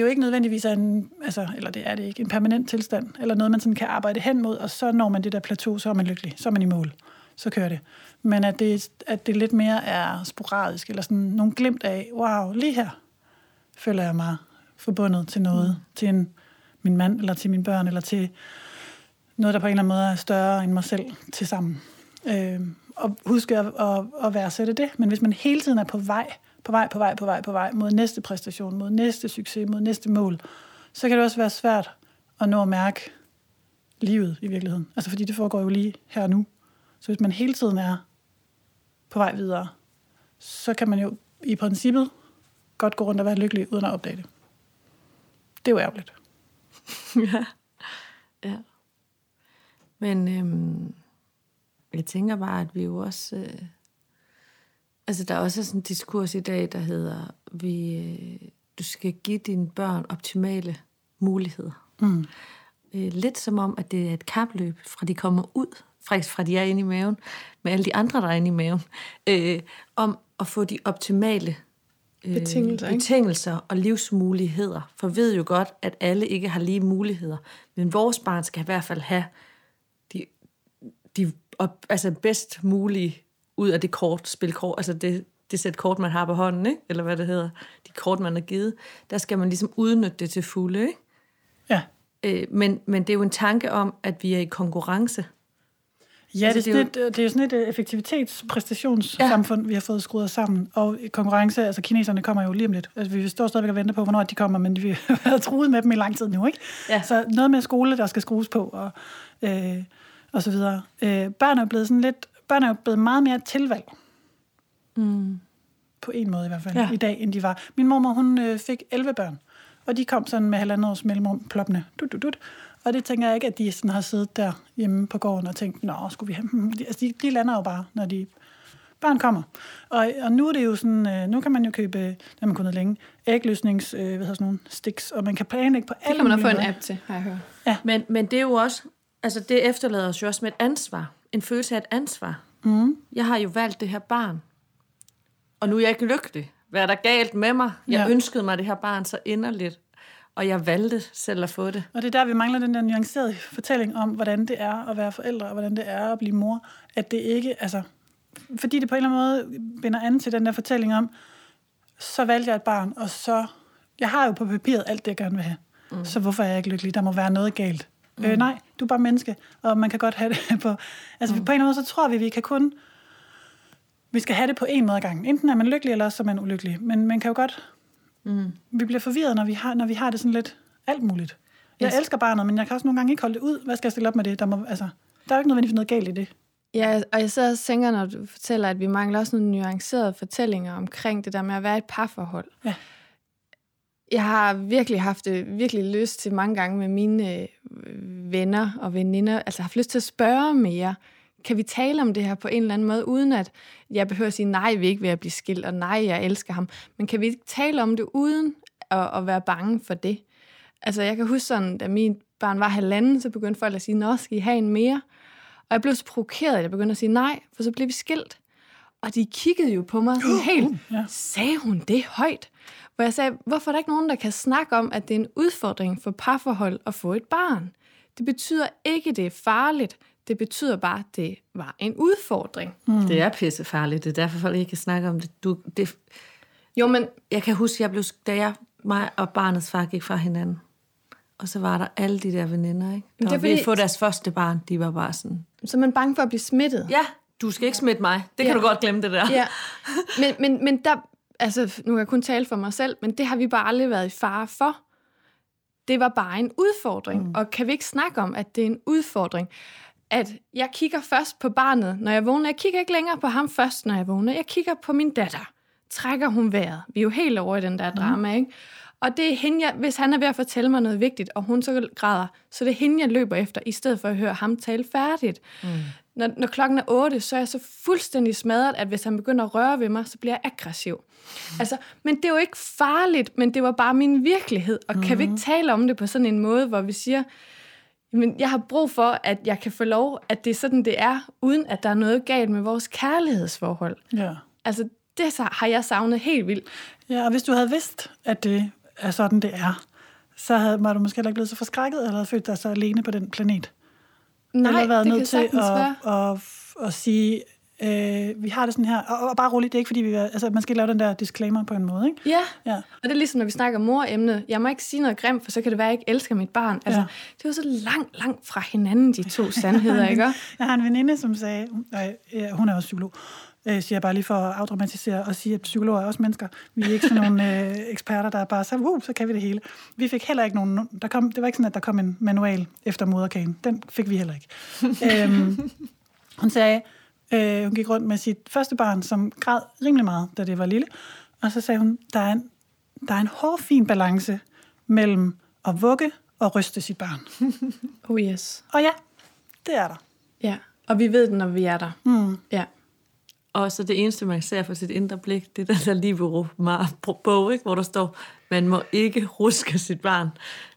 jo ikke nødvendigvis er en, altså, eller det er det ikke, en permanent tilstand, eller noget, man sådan kan arbejde hen mod, og så når man det der plateau, så er man lykkelig, så er man i mål, så kører det. Men at det, at det lidt mere er sporadisk, eller sådan nogle glimt af, wow, lige her føler jeg mig forbundet til noget, mm. til en, min mand, eller til mine børn, eller til noget, der på en eller anden måde er større end mig selv til sammen. Øh, og huske at, at, at værdsætte det. Men hvis man hele tiden er på vej, på vej, på vej, på vej, på vej mod næste præstation, mod næste succes, mod næste mål, så kan det også være svært at nå at mærke livet i virkeligheden. Altså fordi det foregår jo lige her og nu. Så hvis man hele tiden er på vej videre, så kan man jo i princippet godt gå rundt og være lykkelig uden at opdage det. Det er jo ærgerligt. ja. ja. Men øhm, jeg tænker bare, at vi jo også... Øh, altså, der er også sådan en diskurs i dag, der hedder, vi, øh, du skal give dine børn optimale muligheder. Mm. Øh, lidt som om, at det er et kapløb, fra de kommer ud, faktisk fra de er inde i maven, med alle de andre, der er inde i maven, øh, om at få de optimale øh, Betingelser, ikke? betingelser og livsmuligheder. For vi ved jo godt, at alle ikke har lige muligheder. Men vores barn skal i hvert fald have de op, altså bedst mulige ud af det kort, spil kort, altså det, det sæt kort, man har på hånden, ikke? eller hvad det hedder, de kort, man har givet, der skal man ligesom udnytte det til fulde. Ikke? Ja. Øh, men, men det er jo en tanke om, at vi er i konkurrence. Ja, Altså, det, er det er sådan et, det er sådan et øh, effektivitetspræstationssamfund, ja. vi har fået skruet sammen. Og konkurrence, altså kineserne kommer jo lige om lidt. Altså, vi står stadigvæk og venter på, hvornår de kommer, men vi har truet med dem i lang tid nu, ikke? Ja. Så noget med skole, der skal skrues på, og, øh, og så videre. Øh, børn er jo blevet sådan lidt, børn er jo blevet meget mere tilvalg. Mm. På en måde i hvert fald, Ja. ja. i dag, end de var. Min mormor, hun øh, fik 11 børn, og de kom sådan med halvandet års mellemrum ploppende. Dut, dut, dut. Og det tænker jeg ikke, at de sådan har siddet der hjemme på gården og tænkt, nå, skulle vi have... dem?" De- Altså, de, de lander jo bare, når de børn kommer. Og, og nu er det jo sådan, øh, nu kan man jo købe, det har man kunnet længe, ægløsnings, øh, hvad hedder sådan nogle sticks, og man kan planlægge på Det alle kan man få en app til, har jeg hørt. Men, men det er jo også, altså det efterlader os jo også med et ansvar. En følelse af et ansvar. Mm. Jeg har jo valgt det her barn. Og nu er jeg ikke lykkelig. Hvad er der galt med mig? Jeg Ja. ønskede mig det her barn så inderligt. Og jeg valgte selv at få det. Og det er der, vi mangler den der nuancerede fortælling om, hvordan det er at være forældre, og hvordan det er at blive mor. At det ikke, altså, fordi det på en eller anden måde binder an til den der fortælling om, så valgte jeg et barn, og så, jeg har jo på papiret alt det, jeg gerne vil have. Mm. Så hvorfor er jeg ikke lykkelig? Der må være noget galt. Mm. Øh, nej, du er bare menneske, og man kan godt have det på... Altså mm. på en eller anden måde, så tror vi, vi kan kun... Vi skal have det på en måde ad gangen. Enten er man lykkelig, eller også er man ulykkelig. Men man kan jo godt... Mm. Vi bliver forvirret, når vi har, når vi har det sådan lidt alt muligt. Jeg Yes. elsker barnet, men jeg kan også nogle gange ikke holde det ud. Hvad skal jeg stille op med det? Der, må, altså, der er jo ikke nødvendigvis noget galt i det. Ja, og jeg sidder og tænker, når du fortæller, at vi mangler også nogle nuancerede fortællinger omkring det der med at være et parforhold. Ja. Jeg har virkelig haft det virkelig lyst til mange gange med mine øh, venner og veninder, altså har haft lyst til at spørge mere. Kan vi tale om det her på en eller anden måde, uden at jeg behøver at sige, nej, vi er ikke ved at blive skilt, og nej, jeg elsker ham. Men kan vi ikke tale om det, uden at, at være bange for det? Altså jeg kan huske sådan, da min barn var halvanden, så begyndte folk at sige, nå, skal I have en mere? Og jeg blev så provokeret, at jeg begyndte at sige nej, for så blev vi skilt. Og de kiggede jo på mig sådan helt, ja. sagde hun det højt? Hvor jeg sagde, hvorfor er der ikke nogen, der kan snakke om, at det er en udfordring for parforhold at få et barn? Det betyder ikke, at det er farligt. Det betyder bare, at det var en udfordring. Mm. Det er pissefarligt. Det er derfor, folk ikke kan snakke om det. Du, det. Jo, men Jeg kan huske, jeg blev, da jeg, mig og barnets far gik fra hinanden. Og så var der alle de der veninder, ikke? Der det er var ved at fordi- få deres første barn. De var bare sådan, så er man bange for at blive smittet. ja, du skal ikke smitte mig. Det kan Ja. du godt glemme, det der. Ja, men, men, men der, altså nu kan jeg kun tale for mig selv, men det har vi bare aldrig været i fare for. Det var bare en udfordring, mm. og kan vi ikke snakke om, at det er en udfordring? At jeg kigger først på barnet, når jeg vågner. Jeg kigger ikke længere på ham først, når jeg vågner. Jeg kigger på min datter. Trækker hun vejret? Vi er jo helt over i den der drama, ikke? Og det er hende, jeg, hvis han er ved at fortælle mig noget vigtigt, og hun så græder, så det er hende, jeg løber efter, i stedet for at høre ham tale færdigt. Mm. Når, når klokken er 8, så er jeg så fuldstændig smadret, at hvis han begynder at røre ved mig, så bliver jeg aggressiv. Mm. Altså, men det er jo ikke farligt, men det var bare min virkelighed. Og mm. kan vi ikke tale om det på sådan en måde, hvor vi siger, men jeg har brug for, at jeg kan få lov, at det er sådan, det er, uden at der er noget galt med vores kærlighedsforhold. Ja. Altså, det har jeg savnet helt vildt. ja, og hvis du havde vidst, at det er sådan, det er, så havde, var du måske heller ikke blevet så forskrækket, eller havde følt dig så alene på den planet. Nej, eller været nødt til at, at, at, at sige, øh, vi har det sådan her, og, og bare roligt, det er ikke fordi, vi er, altså, man skal lave den der disclaimer på en måde, ikke? Ja, Ja. og det er ligesom, når vi snakker mor-emnet. Jeg må ikke sige noget grimt, for så kan det være, at jeg ikke elsker mit barn. Altså, Ja. Det er jo så langt, langt fra hinanden, de to sandheder, ikke? Jeg har en veninde, som sagde, øh, hun er også psykolog, øh, siger jeg bare lige for at afdramatisere og sige, at psykologer er også mennesker. Vi er ikke sådan nogle øh, eksperter, der er bare så, uh, så kan vi det hele. Vi fik heller ikke nogen, der kom, det var ikke sådan, at der kom en manual efter moderkagen. Den fik vi heller ikke. øhm, hun sagde, øh, hun gik rundt med sit første barn, som græd rimelig meget, da det var lille. Og så sagde hun, der er en, der er en hård, fin balance mellem at vugge og ryste sit barn. Oh yes. Og ja, det er der. Ja, og vi ved det, når vi er der. Mm. Ja. Og så det eneste, man ser for sit indre blik, det er den der Libero bog, ikke? hvor der står, man må ikke ruske sit barn.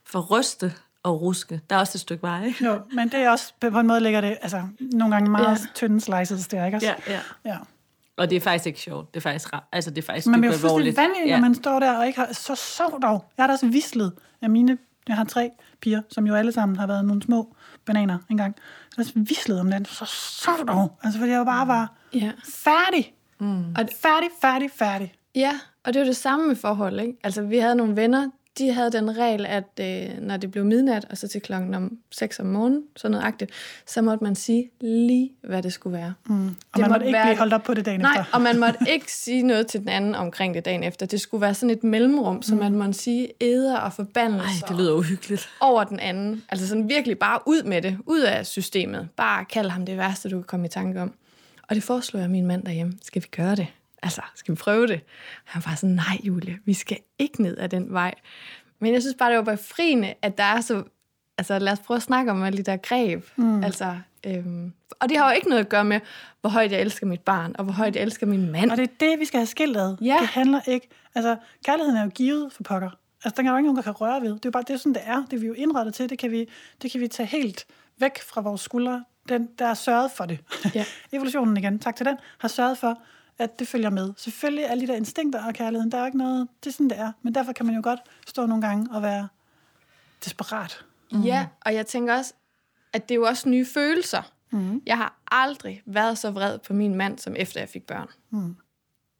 For ryste og ruske, der er også et stykke vej, ikke? Jo, men det er også, på en måde ligger det, altså, nogle gange meget Ja. tynde slices der, ikke også? Ja, ja. ja. Og det er faktisk ikke sjovt. Det er faktisk, altså, det er faktisk Man bliver fuldstændig vanvittig, ja. når man står der og ikke har, så sov dog. Jeg har da også vislet af mine Jeg har tre piger, som jo alle sammen har været nogle små bananer engang. Så vislede om den, så så dog. Altså, fordi jeg bare var Ja. færdig. Mm. Og færdig, færdig, færdig. Ja, og det var det samme med forhold, ikke? Altså, vi havde nogle venner, de havde den regel, at øh, når det blev midnat, og så til klokken om 6 om morgenen, sådan noget agtigt, så måtte man sige lige, hvad det skulle være. Mm. Og Det man måtte måtte ikke være- blive holdt op på det dagen Nej, efter. og man måtte ikke sige noget til den anden omkring det dagen efter. Det skulle være sådan et mellemrum, så man måtte sige æder og Ej, forbandelser det lyder uhyggeligt. over den anden. Altså sådan virkelig bare ud med det, ud af systemet. Bare kald ham det værste, du kan komme i tanke om. Og det foreslår jeg min mand derhjemme. Skal vi gøre det? Altså, skal vi prøve det? Han var sådan, nej Julie, vi skal ikke ned ad den vej. Men jeg synes bare, det var befriende, at der er så... Altså, lad os prøve at snakke om alle de der greb. Mm. Altså, øhm, og det har jo ikke noget at gøre med, hvor højt jeg elsker mit barn, og hvor højt jeg elsker min mand. Og det er det, vi skal have skilt ad. Ja. Det handler ikke... Altså, kærligheden er jo givet for pokker. Altså, den er jo ikke nogen, der kan røre ved. Det er jo bare det, er sådan, det er. Det er vi jo indrettet til. Det kan vi, det kan vi tage helt væk fra vores skuldre. Den, der er sørget for det. Ja. Evolutionen igen, tak til den, har sørget for, at det følger med. Selvfølgelig er alle de der instinkter og kærligheden, der er ikke noget... Det er sådan, det er. Men derfor kan man jo godt stå nogle gange og være desperat. Mm. Ja, og jeg tænker også, at det er jo også nye følelser. Mm. Jeg har aldrig været så vred på min mand, som efter jeg fik børn. Mm.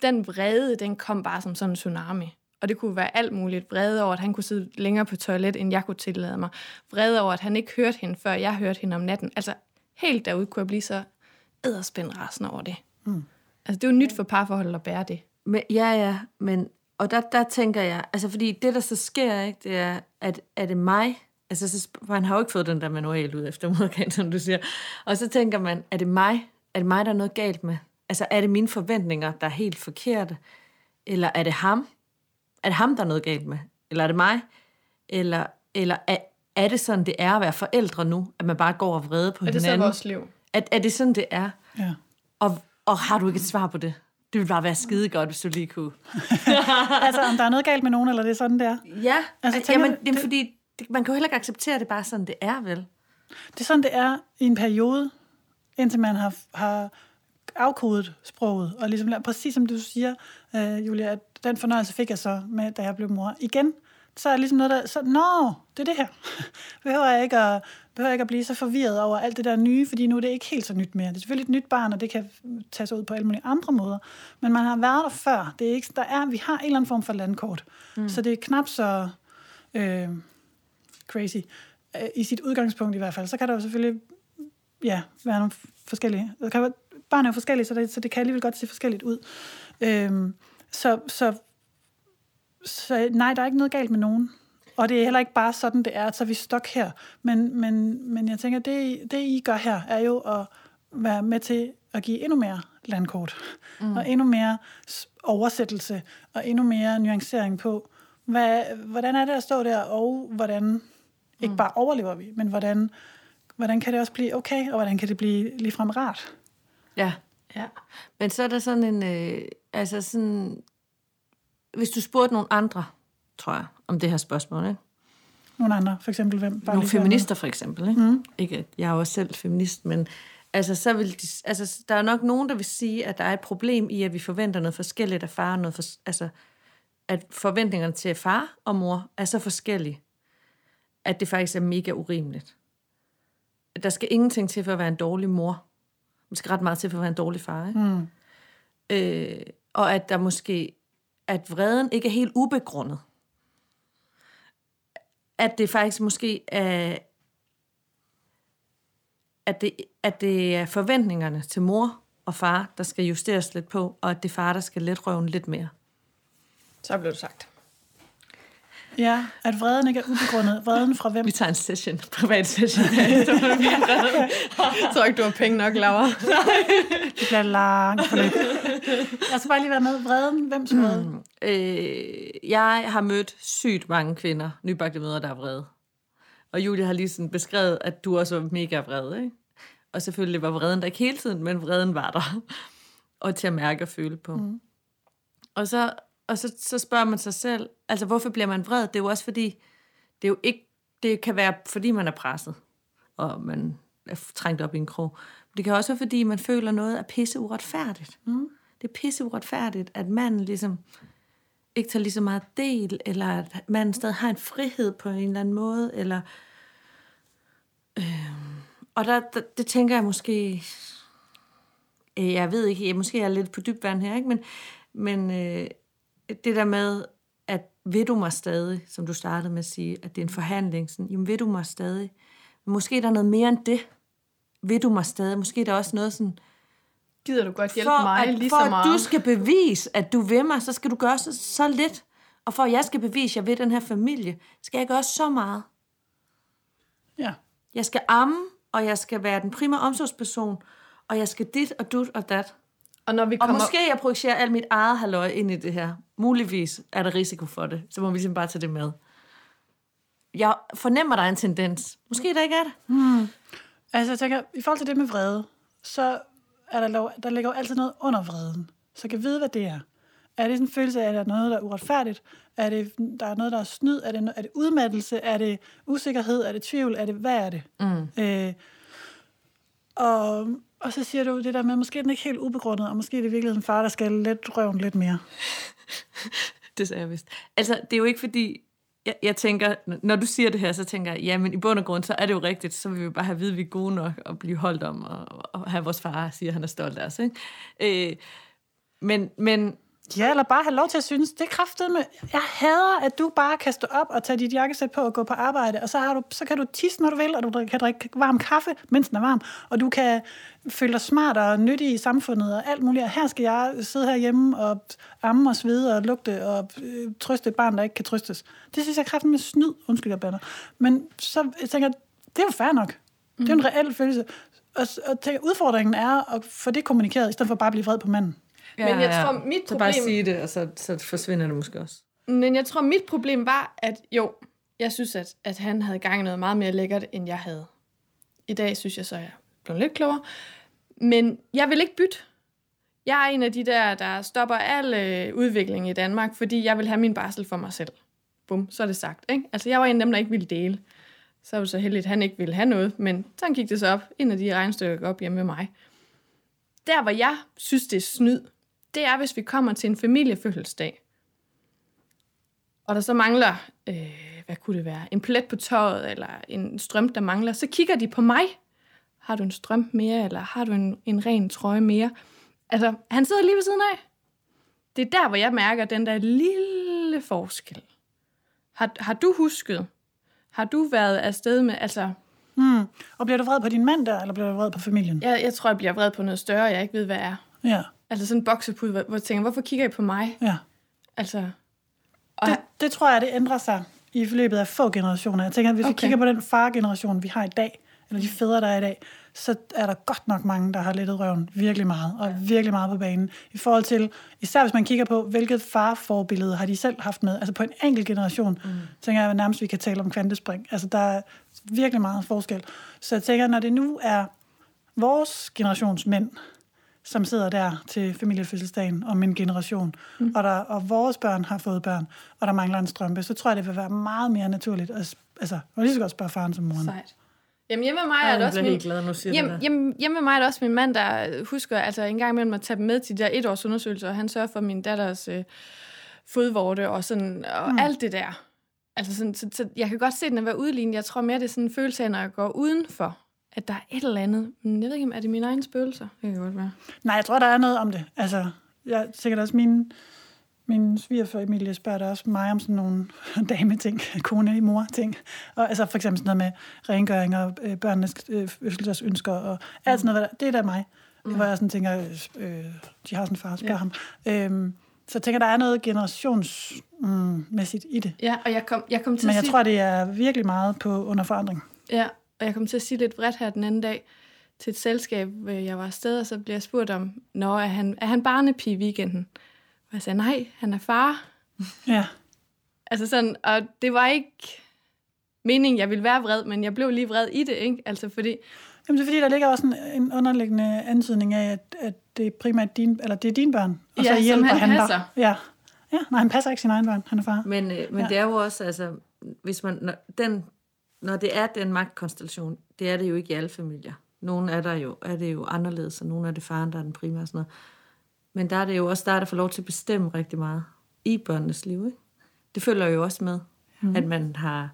Den vrede, den kom bare som sådan en tsunami. Og det kunne være alt muligt. Vrede over, at han kunne sidde længere på toilet, end jeg kunne tillade mig. Vrede over, at han ikke hørte hende, før jeg hørte hende om natten. Altså, helt derude kunne jeg blive så æderspændt rasende over det. Mm. Altså, det er jo nyt for parforholdet at bære det. Men, ja, ja, men, og der, der tænker jeg, altså fordi det, der så sker, ikke, det er, at er det mig, altså så, han har jo ikke fået den der manual ud efter moderkan, som du siger, og så tænker man, er det mig, er det mig, der er noget galt med? Altså er det mine forventninger, der er helt forkerte? Eller er det ham? Er det ham, der er noget galt med? Eller er det mig? Eller, eller er, er det sådan, det er at være forældre nu, at man bare går og vrede på Er det så hinanden? vores liv? Er, er det sådan, det er? Ja. Og, og har du ikke et svar på det? Det ville bare være skide godt, hvis du lige kunne. altså, om der er noget galt med nogen, eller det er sådan, det er. Ja, Altså, tænker jamen, det er det- fordi, det, man kan jo heller ikke acceptere det bare sådan, det er vel. Det er sådan, det er i en periode, indtil man har, har afkodet sproget, og ligesom lært- præcis som du siger, øh, Julia, at den fornøjelse fik jeg så med, da jeg blev mor. Igen, så er det ligesom noget, der... Så, Nå, det er det her. behøver, jeg ikke at, behøver jeg ikke at blive så forvirret over alt det der nye, fordi nu er det ikke helt så nyt mere. Det er selvfølgelig et nyt barn, og det kan tage sig ud på alle mulige andre måder. Men man har været der før. Det er ikke, der er, vi har en eller anden form for landkort. Mm. Så det er knap så øh, crazy. Øh, I sit udgangspunkt i hvert fald. Så kan der jo selvfølgelig ja, være nogle forskellige. Der kan barn er jo forskellige, så det, så det kan alligevel godt se forskelligt ud. Øhm, så, så, så nej, der er ikke noget galt med nogen. Og det er heller ikke bare sådan, det er, at så er vi stok her. Men, men, men jeg tænker, det, det I gør her, er jo at være med til at give endnu mere landkort. Mm. Og endnu mere oversættelse, og endnu mere nuancering på, hvad, hvordan er det at stå der, og hvordan, ikke bare overlever vi, men hvordan, hvordan kan det også blive okay, og hvordan kan det blive ligefrem rart? Ja. Ja. Men så er der sådan en, øh, altså sådan, hvis du spurgte nogle andre, tror jeg, om det her spørgsmål, ikke? Nogle andre, for eksempel hvem? Bare Nogle feminister for eksempel, ikke? Mm. ikke? at Jeg er jo også selv feminist, men altså, så vil de, altså, der er nok nogen, der vil sige, at der er et problem i, at vi forventer noget forskelligt af far, noget for, altså, at forventningerne til far og mor er så forskellige, at det faktisk er mega urimeligt. Der skal ingenting til for at være en dårlig mor. Der skal ret meget til for at være en dårlig far. Ikke? Mm. Øh, og at der måske, at vreden ikke er helt ubegrundet. At det faktisk måske er, at det, at det er forventningerne til mor og far, der skal justeres lidt på, og at det er far, der skal let røven lidt mere. Så blev det sagt. Ja, at vreden ikke er ubegrundet. Vreden fra hvem? Vi tager en session, privat session. Jeg tror ikke, du har penge nok, Laura. Det bliver langt forløb. Jeg skal bare lige være med. Vreden, hvem's vrede? øh, jeg har mødt sygt mange kvinder, nybagte mødre, der er vrede. Og Julie har lige sådan beskrevet, at du også var mega vred, ikke? Og selvfølgelig var vreden der ikke hele tiden, men vreden var der. og til at mærke og føle på. Mm. Og, så, og så, så spørger man sig selv, altså hvorfor bliver man vred? Det er jo også fordi, det er jo ikke, det kan være fordi man er presset, og man er trængt op i en krog. Men det kan også være fordi, man føler noget er pisse uretfærdigt. Mm. Det er pisse uretfærdigt, at manden ligesom ikke tager lige så meget del, eller at man stadig har en frihed på en eller anden måde, eller... Øh, og der, der, det tænker jeg måske... Øh, jeg ved ikke, jeg, måske er lidt på dybt vand her, ikke? men, men øh, det der med, at ved du mig stadig, som du startede med at sige, at det er en forhandling, sådan, jamen ved du mig stadig. Men måske er der noget mere end det. Ved du mig stadig. Måske er der også noget sådan, Gider du godt hjælpe for, mig at, lige for så at meget? du skal bevise, at du vil mig, så skal du gøre så, så lidt. Og for at jeg skal bevise, at jeg vil den her familie, skal jeg gøre så meget. Ja. Jeg skal amme, og jeg skal være den primære omsorgsperson, og jeg skal dit og dut og dat. Og når vi Og kommer... måske jeg projicerer alt mit eget halløj ind i det her. Muligvis er der risiko for det. Så må vi ligesom bare tage det med. Jeg fornemmer, der er en tendens. Måske der ikke er det. Altså, jeg tænker, i forhold til det med vrede, så er der, lov, der ligger jo altid noget under vreden. Så jeg kan vide, hvad det er. Er det sådan en følelse af, at der er noget, der er uretfærdigt? Er det, der er noget, der er snyd? Er det, er det udmattelse? Er det usikkerhed? Er det tvivl? Er det, hvad er det? Mm. Øh, og, og så siger du det der med, måske er den ikke helt ubegrundet, og måske er det i virkeligheden far, der skal let røven lidt mere. Det sagde jeg vist. Altså, det er jo ikke fordi, jeg, jeg tænker, når du siger det her, så tænker jeg, ja, men i bund og grund, så er det jo rigtigt, så vil vi bare have at vide, at vi er gode nok og blive holdt om, og, og have vores far siger, at han er stolt af os. Ikke? Øh, men, men Ja, eller bare have lov til at synes, det er med. Jeg hader, at du bare kan stå op og tage dit jakkesæt på og gå på arbejde, og så, har du, så kan du tisse, når du vil, og du kan drikke varm kaffe, mens den er varm, og du kan føle dig smart og nyttig i samfundet og alt muligt. Og her skal jeg sidde herhjemme og amme og svede og lugte og øh, trøste et barn, der ikke kan trøstes. Det synes jeg er med snyd, undskyld jeg bander. Men så jeg tænker det er jo fair nok. Det er jo en reel følelse. Og, og tænker, udfordringen er at få det kommunikeret, i stedet for bare at blive vred på manden. Men jeg tror, mit Så bare problem- sige det, og så, så forsvinder det måske også. Men jeg tror, mit problem var, at jo, jeg synes, at, at han havde gang i noget meget mere lækkert, end jeg havde. I dag synes jeg så, at jeg blev lidt klogere. Men jeg vil ikke bytte. Jeg er en af de der, der stopper al øh, udvikling i Danmark, fordi jeg vil have min barsel for mig selv. Bum, så er det sagt. Ikke? Altså, jeg var en af dem, der ikke ville dele. Så var det så heldigt, at han ikke ville have noget, men sådan gik det så op. En af de regnestykker gik op hjemme med mig. Der, hvor jeg synes, det er snyd, det er, hvis vi kommer til en familiefødselsdag, og der så mangler, øh, hvad kunne det være, en plet på tøjet, eller en strøm, der mangler, så kigger de på mig. Har du en strøm mere, eller har du en, en ren trøje mere? Altså, han sidder lige ved siden af. Det er der, hvor jeg mærker den der lille forskel. Har, har du husket? Har du været afsted med, altså, Mm. Og bliver du vred på din mand der, eller bliver du vred på familien? jeg, jeg tror, jeg bliver vred på noget større, jeg ikke ved, hvad er. Ja, Altså sådan en boksepud, hvor hvor jeg tænker, hvorfor kigger I på mig? ja. Altså, og, Det, det tror jeg, det ændrer sig i forløbet af få generationer. Jeg tænker, at hvis okay. vi kigger på den fargeneration, vi har i dag, eller de fædre, der er i dag, så er der godt nok mange, der har lettet røven virkelig meget, og virkelig meget på banen. I forhold til, især hvis man kigger på, hvilket farforbillede har de selv haft med. Altså på en enkelt generation, mm. tænker jeg nærmest, vi kan tale om kvantespring. Altså der er virkelig meget forskel. Så jeg tænker, når det nu er vores generations mænd, som sidder der til familiefødselsdagen om en generation, mm. og, der, og vores børn har fået børn, og der mangler en strømpe, så tror jeg, det vil være meget mere naturligt. At, altså, og lige så godt spørge faren som moren. Sejt. Jamen hjemme med mig Ej, er det jeg også min... glad, du siger Hjemme, der. hjemme, hjemme med mig er det også min mand, der husker altså en gang imellem at tage dem med til de der etårs undersøgelser, og han sørger for min datters øh, fodvorte og, sådan, og mm. alt det der. Altså sådan, så, så, jeg kan godt se den at være udlignet. Jeg tror mere, det er sådan en følelse af, når jeg går udenfor, at der er et eller andet. Men jeg ved ikke, om er det mine egne spøgelser? Det kan godt være. Nej, jeg tror, der er noget om det. Altså, jeg sikkert også min, min svigerfamilie spørger der også mig om sådan nogle dame-ting, kone mor ting Og altså for eksempel sådan noget med rengøring og øh, børnenes øh, fødselsdagsønsker og alt sådan noget. Det er da mig. Mm. Hvor jeg sådan tænker, øh, de har sådan en far, spørg ja. ham. Øhm, så jeg tænker, der er noget generationsmæssigt i det. Ja, og jeg kom, jeg kom til Men at jeg sige... tror, det er virkelig meget på under forandring. Ja, og jeg kom til at sige lidt bredt her den anden dag til et selskab, hvor jeg var afsted, og så blev jeg spurgt om, Nå, er han, er han barnepige i weekenden? Og jeg sagde, nej, han er far. Ja. Altså sådan, og det var ikke meningen, jeg ville være vred, men jeg blev lige vred i det, ikke? Altså fordi, Jamen, det er fordi, der ligger også en, en underliggende antydning af, at, at det er primært din, eller det er dine børn, og Ja, så hjælper han han, passer. dig. Ja. ja, nej, han passer ikke sin egen børn, han er far. Men, øh, men ja. det er jo også, altså, hvis man, når, den, når det er den magtkonstellation, det er det jo ikke i alle familier. Nogle er der jo, er det jo anderledes, og nogle er det faren, der er den primære og sådan noget. Men der er det jo også der, der får lov til at bestemme rigtig meget. i børnenes liv. Ikke? Det følger jo også med, mm. at man har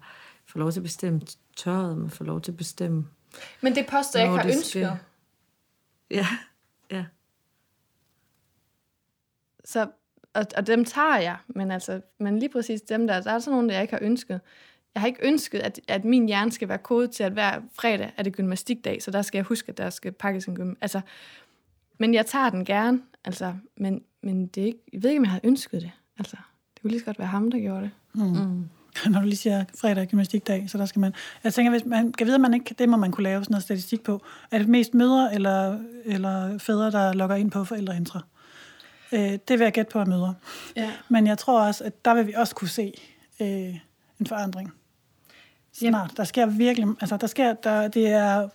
får lov til at bestemme tøjet, man får lov til at bestemme... Men det poster jeg ikke har det ønsket. skal- Ja, ja. Så, og, og dem tager jeg, men, altså, men lige præcis dem der, der er sådan nogle, der jeg ikke har ønsket. Jeg har ikke ønsket, at, at min hjerne skal være kodet til, at hver fredag er det gymnastikdag, så der skal jeg huske, at der skal pakkes en gym. Altså, men jeg tager den gerne, altså, men, men det er ikke, jeg ved ikke, om jeg havde ønsket det. Altså, det kunne lige så godt være ham, der gjorde det. Mm. Når du lige siger fredag er gymnastikdag, så der skal man... Jeg tænker, hvis man kan vide, at man ikke... Det må man kunne lave sådan noget statistik på. Er det mest mødre eller, eller fædre, der logger ind på forældreintra? Øh, det vil jeg gætte på at mødre. Ja. Men jeg tror også, at der vil vi også kunne se øh, en forandring. Snart. Der sker virkelig... Altså, der sker... Der, det er...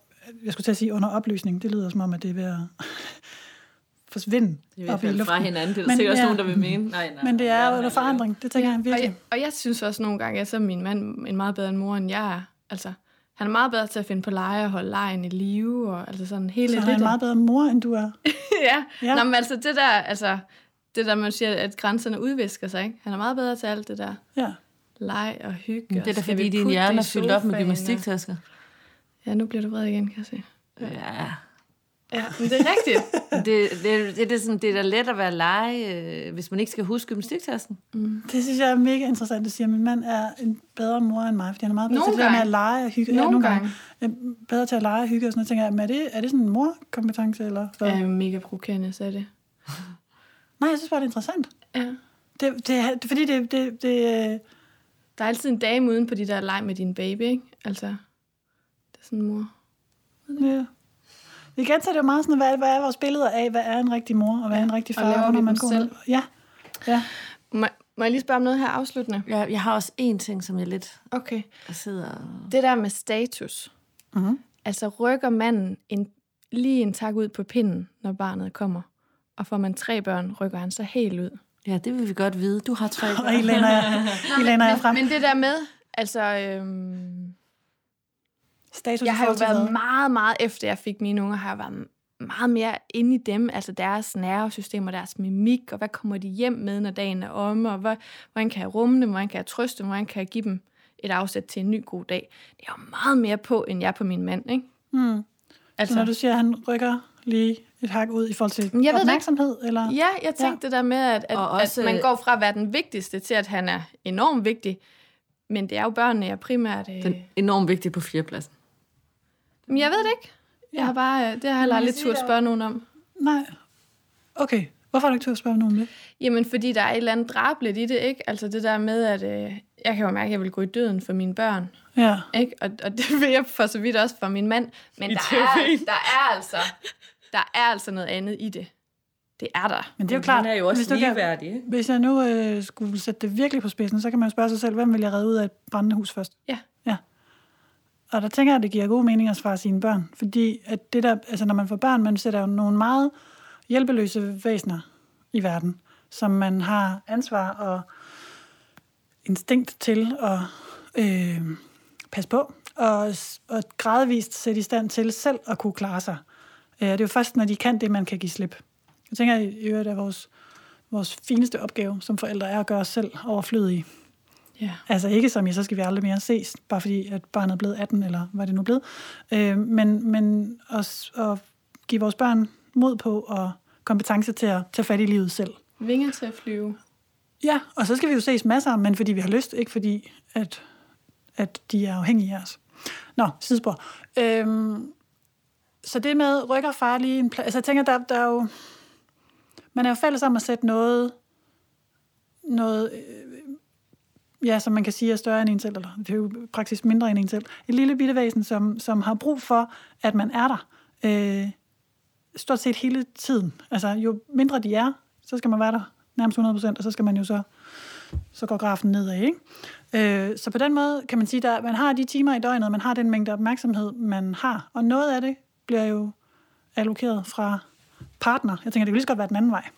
Jeg skulle til at sige under opløsning. Det lyder som om, at det er ved at forsvinde Det er i op i luften. fra hinanden. Det er Men- sikkert også ja. nogen, der vil mene. Nej, nej, Men det er under forandring. Det tænker jeg Og virkelig. jeg, og jeg synes også nogle gange, at så er min mand en meget bedre end mor, end jeg er. Altså, han er meget bedre til at finde på lege og holde lejen i live, og altså sådan hele Så han er en meget bedre mor, end du er. ja. Ja. ja. Nå, men altså det der, altså, det der, man siger, at grænserne udvisker sig, ikke? Han er meget bedre til alt det der Ja. Leg og hygge. Men det er og da fordi, vi din hjerne i er fyldt op med gymnastiktasker. Ja, nu bliver du vred igen, kan jeg se. Ja. Ja, men det er rigtigt. Det, det, det, det, er sådan, det er da let at være lege, øh, hvis man ikke skal huske gymnastiktasken. Det synes jeg er mega interessant, at sige, at min mand er en bedre mor end mig, fordi han er meget bedre Nogle til det der med gange. at lege og hygge. Nogle gange. Øh, Bedre til at lege og hygge og sådan noget. Tænker jeg, men er det, er det sådan en morkompetence? Eller hvad? Jeg er mega provokerende, så er det. Nej, jeg synes bare, det er interessant. Ja. Det, det, er- det, fordi det, det, det, øh, Der er altid en dame uden på de der leg med din baby, ikke? Altså, det er sådan en mor. ja. Igen så er det jo meget sådan, hvad, hvad er vores billeder af, hvad er en rigtig mor, og hvad er en rigtig og far? laver hvornår vi man går selv? Ja, ja. Må, må jeg lige spørge om noget her afsluttende? Jeg, jeg har også en ting, som jeg lidt Okay. sidder og... Det der med status. Mm-hmm. Altså rykker manden en, lige en tak ud på pinden, når barnet kommer. Og får man tre børn, rykker han så helt ud. Ja, det vil vi godt vide. Du har tre Og læner jeg, I læner jeg frem. Men det der med, altså... Øhm, Status jeg har jo været meget, meget efter jeg fik mine unger, har jeg været meget mere inde i dem, altså deres nervesystem og deres mimik, og hvad kommer de hjem med, når dagen er omme, og hvad, hvordan kan jeg rumme dem, hvordan kan jeg trøste dem, hvordan kan jeg give dem et afsæt til en ny god dag. Det er jo meget mere på, end jeg er på min mand, ikke? Mm. Altså, Så når du siger, at han rykker lige et hak ud i forhold til Jeg ved opmærksomhed? Eller? Ja, jeg tænkte ja. det der med, at, at, Og også, at man går fra at være den vigtigste til, at han er enormt vigtig. Men det er jo børnene, jeg primært... Øh... Den er enormt vigtig på fjerdepladsen. Men jeg ved det ikke. Jeg Ja. har bare, øh, det har jeg heller aldrig sige, spørge nogen om. Nej. Okay. Hvorfor har du ikke turde spørge nogen om det? Jamen, fordi der er et eller andet drabligt i det, ikke? Altså det der med, at øh, jeg kan jo mærke, at jeg vil gå i døden for mine børn, Ja. ikke? Og, og det vil jeg for så vidt også for min mand. Men I der er, der er altså der er altså noget andet i det. Det er der. Men det er jo Men klart, er jo også hvis, du kan, ligeværdig, ikke? hvis jeg nu øh, skulle sætte det virkelig på spidsen, så kan man spørge sig selv, hvem vil jeg redde ud af et brændende hus først? Ja. ja. Og der tænker jeg, at det giver god mening at svare sine børn. Fordi at det der, altså når man får børn, man sætter jo nogle meget hjælpeløse væsener i verden, som man har ansvar og instinkt til at øh, passe på, og, og gradvist sætte i stand til selv at kunne klare sig. Øh, det er jo først, når de kan det, man kan give slip. Jeg tænker i øvrigt, at vores, vores fineste opgave som forældre er at gøre os selv overflødige. Ja. Altså ikke som i, så skal vi aldrig mere ses, bare fordi at barnet er blevet 18, eller hvad det nu er blevet. Øh, men men at, at give vores børn mod på og kompetence til at tage fat i livet selv. Vinger til at flyve. Ja, og så skal vi jo ses masser, men fordi vi har lyst, ikke fordi, at, at de er afhængige af os. Nå, sidespor. Øhm, så det med rykker far lige en plads. Altså jeg tænker, der, der er jo... Man er jo fælles om at sætte noget... Noget... Øh, ja, som man kan sige er større end en selv, eller det er jo praktisk mindre end en selv. Et lille bitte væsen, som, som har brug for, at man er der. Øh, stort set hele tiden. Altså, jo mindre de er, så skal man være der nærmest 100%, og så skal man jo så, så går grafen nedad, ikke? Øh, så på den måde kan man sige, at man har de timer i døgnet, man har den mængde opmærksomhed, man har, og noget af det bliver jo allokeret fra partner. Jeg tænker, det kan lige så godt være den anden vej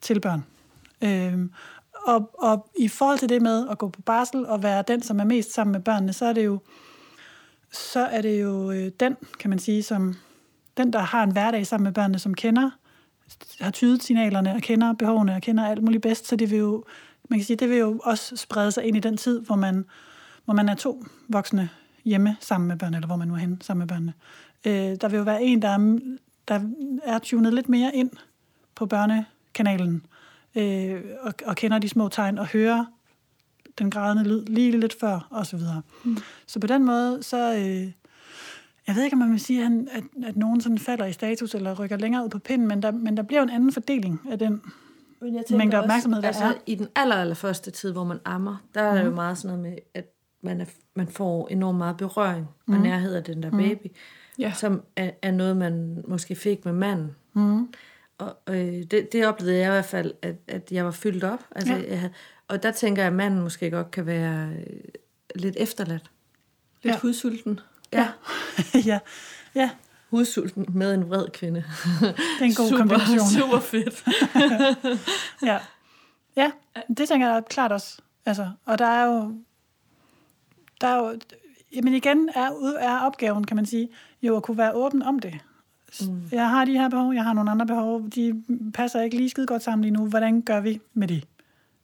til børn. Øhm, og, og i forhold til det med at gå på barsel og være den, som er mest sammen med børnene, så er det jo, så er det jo øh, den, kan man sige, som den, der har en hverdag sammen med børnene, som kender har tydet signalerne og kender behovene og kender alt muligt bedst, så det vil jo, man kan sige, det vil jo også sprede sig ind i den tid, hvor man, hvor man er to voksne hjemme sammen med børn, eller hvor man nu er henne sammen med børnene. Øh, der vil jo være en, der er, der er tunet lidt mere ind på børnekanalen, øh, og, og kender de små tegn, og hører den grædende lyd lige lidt før, og så videre. Mm. Så på den måde, så... Øh, jeg ved ikke, om man vil sige, at, at, at nogen sådan falder i status eller rykker længere ud på pinden, men der, men der bliver jo en anden fordeling af den men jeg mængde opmærksomhed, der altså, er. I den aller, aller første tid, hvor man ammer, der er mm. jo meget sådan noget med, at man, er, man får enormt meget berøring og mm. nærhed af den der baby, mm. Ja. som er, er noget, man måske fik med manden. Mm. Og øh, det, det oplevede jeg i hvert fald, at, at jeg var fyldt op. Altså, ja. jeg havde, og der tænker jeg, at manden måske godt kan være øh, lidt efterladt. Lidt ja. hudsulten. Ja. ja. ja. Hudsulten med en vred kvinde. Det er en god super, kombination. Super fedt. ja. ja, det tænker jeg klart også. Altså, og der er jo... Der er jo jamen igen er, er opgaven, kan man sige, jo at kunne være åben om det. Mm. Jeg har de her behov, jeg har nogle andre behov, de passer ikke lige skide godt sammen lige nu. Hvordan gør vi med det?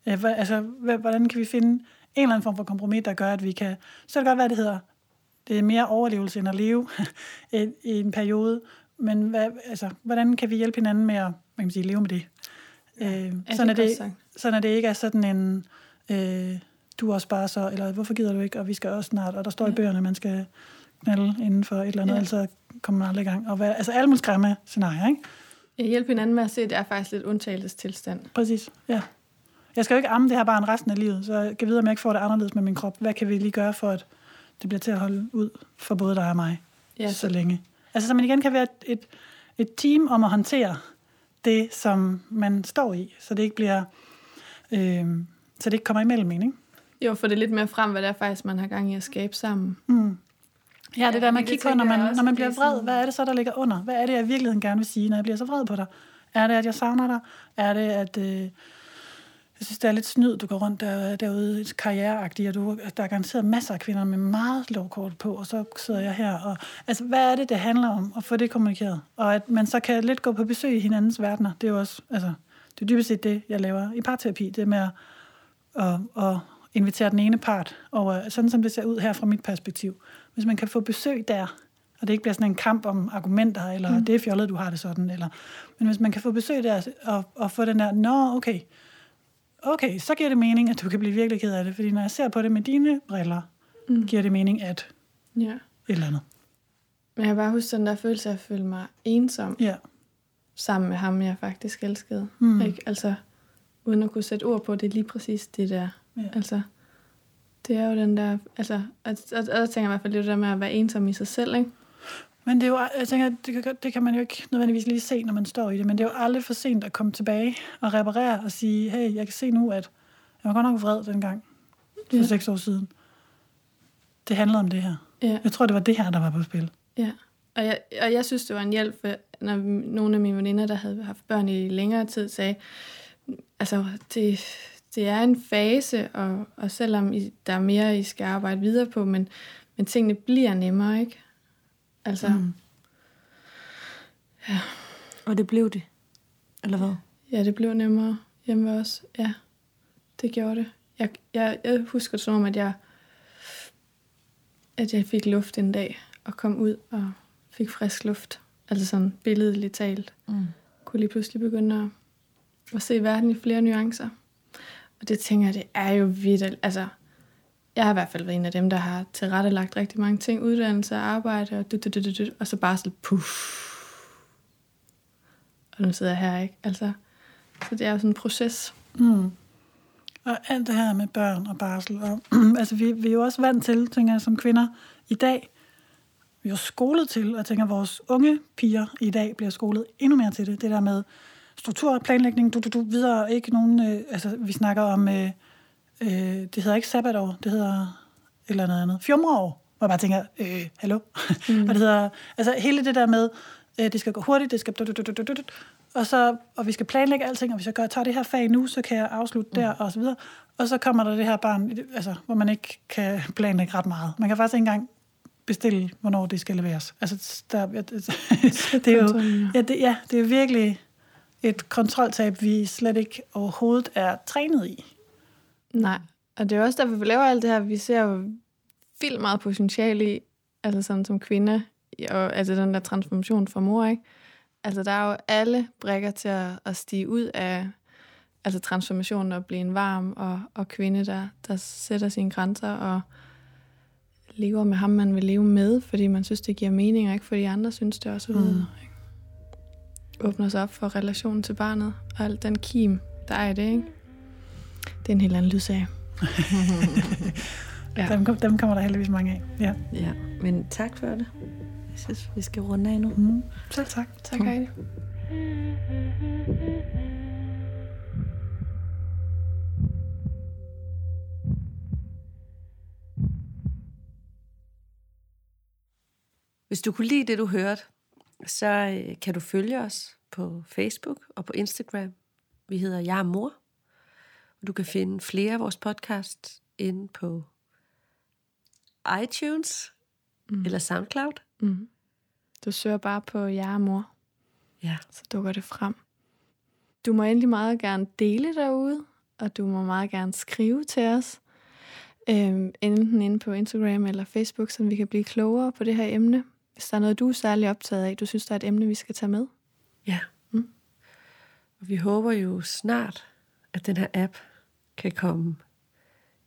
Altså, hvordan kan vi finde en eller anden form for kompromis, der gør, at vi kan... Så kan det godt være, det hedder, det er mere overlevelse end at leve i, i en periode. Men hvad, altså, hvordan kan vi hjælpe hinanden med at man kan sige, leve med det? Ja, øh, sådan, det, det sådan at det ikke er sådan en, øh, du også bare så, eller hvorfor gider du ikke, og vi skal også snart, og der står ja. i bøgerne, at man skal knalde inden for et eller andet, ja. ellers kommer man aldrig i gang. Og hvad, altså alle mulige skræmme scenarier, ikke? Jeg hjælper hinanden med at se, at det er faktisk lidt undtagelsestilstand. Præcis, ja. Jeg skal jo ikke amme det her barn resten af livet, så jeg kan vide, om jeg ikke får det anderledes med min krop. Hvad kan vi lige gøre for, at det bliver til at holde ud for både dig og mig ja, så længe? Altså, så man igen kan være et, et, et team om at håndtere det, som man står i, så det ikke bliver... Øh, så det ikke kommer imellem en, ikke? Jo, for det er lidt mere frem, hvad det er faktisk, man har gang i at skabe sammen. Mm. Ja, det der, man kigger på, når man, når man bliver vred, hvad er det så, der ligger under? Hvad er det, jeg i virkeligheden gerne vil sige, når jeg bliver så vred på dig? Er det, at jeg savner dig? Er det, at... Øh, jeg synes, det er lidt snyd, du går rundt der, derude karriereagtigt, og du, der er garanteret masser af kvinder med meget lovkort på, og så sidder jeg her. Og, altså, hvad er det, det handler om at få det kommunikeret? Og at man så kan lidt gå på besøg i hinandens verdener, det er jo også, altså, det er dybest set det, jeg laver i parterapi, det med at, at, at invitere den ene part over, sådan som det ser ud her fra mit perspektiv. Hvis man kan få besøg der, og det ikke bliver sådan en kamp om argumenter, eller mm. det er fjollet, du har det sådan, eller, men hvis man kan få besøg der, og, og få den der, nå, okay, okay, så giver det mening, at du kan blive virkelig ked af det, fordi når jeg ser på det med dine briller, mm. giver det mening, at ja. et eller andet. Men jeg bare huske den der følelse af at føle mig ensom, ja. sammen med ham, jeg faktisk elskede. Mm. Ikke? Altså, uden at kunne sætte ord på, det er lige præcis det der. Ja. Altså, det er jo den der, altså, og, og, og der tænker jeg i hvert fald det der med at være ensom i sig selv, ikke? Men det er jo, jeg tænker, det kan, det kan man jo ikke nødvendigvis lige se, når man står i det, men det er jo aldrig for sent at komme tilbage og reparere og sige, hey, jeg kan se nu, at jeg var godt nok vred dengang, for ja. seks år siden. Det handlede om det her. Ja. Jeg tror, det var det her, der var på spil. Ja, og jeg, og jeg synes, det var en hjælp, når nogle af mine veninder, der havde haft børn i længere tid, sagde, altså, det, det er en fase, og, og selvom I, der er mere, I skal arbejde videre på, men, men tingene bliver nemmere, ikke? Altså, mm. ja. Og det blev det? Eller hvad? Ja, det blev nemmere hjemme også. Ja, det gjorde det. Jeg, jeg, jeg husker som om, at jeg, at jeg fik luft en dag, og kom ud og fik frisk luft. Altså sådan billedligt talt. Mm. Kunne lige pludselig begynde at, at se verden i flere nuancer. Og det tænker jeg, det er jo vildt. Altså, jeg har i hvert fald været en af dem, der har tilrettelagt rigtig mange ting, uddannelse og arbejde, og, du, du, du, du, og så bare sådan, puff. Og nu sidder jeg her, ikke? Altså, så det er jo sådan en proces. Mm. Og alt det her med børn og barsel, og, altså vi, vi er jo også vant til, tænker jeg, som kvinder i dag, vi er jo skolet til, og jeg tænker, at vores unge piger i dag bliver skolet endnu mere til det. Det der med struktur, planlægning, du, du, du, videre, ikke nogen, øh, altså vi snakker om, øh, øh, det hedder ikke sabbatår, det hedder et eller andet andet, fjumreår, hvor jeg bare tænker, øh, hallo? Mm. og det hedder, altså hele det der med, øh, det skal gå hurtigt, det skal, du, du, du, og, så, og vi skal planlægge alting, og hvis jeg gør, tager det her fag nu, så kan jeg afslutte mm. der, og så videre. Og så kommer der det her barn, altså, hvor man ikke kan planlægge ret meget. Man kan faktisk ikke engang bestille, hvornår det skal leveres. Altså, der, det, det er jo, ja, det, ja, det er virkelig, et kontroltab, vi slet ikke overhovedet er trænet i. Nej, og det er også derfor, vi laver alt det her. Vi ser jo vildt meget potentiale i, altså sådan som kvinde, og altså den der transformation for mor, ikke? Altså der er jo alle brækker til at, at stige ud af altså transformationen og blive en varm og, og kvinde, der, der sætter sine grænser og lever med ham, man vil leve med, fordi man synes, det giver mening, og ikke fordi andre synes det også. Mm. Åbner sig op for relationen til barnet, og alt den kim, der er i det, ikke? Det er en helt anden lydsag. ja. dem, dem kommer der heldigvis mange af. Ja. ja, men tak for det. Jeg synes, vi skal runde af nu. Mm. Selv tak. Tak, Heidi. Hvis du kunne lide det, du hørte, så øh, kan du følge os på Facebook og på Instagram. Vi hedder Jeg er mor. Du kan finde flere af vores podcasts inde på iTunes mm. eller SoundCloud. Mm. Du søger bare på Jeg er mor. Ja. Så dukker det frem. Du må endelig meget gerne dele derude, og du må meget gerne skrive til os. Øhm, enten inde på Instagram eller Facebook, så vi kan blive klogere på det her emne. Hvis der er noget, du er særlig optaget af, du synes, der er et emne, vi skal tage med. Ja. Mm. Og vi håber jo snart, at den her app kan komme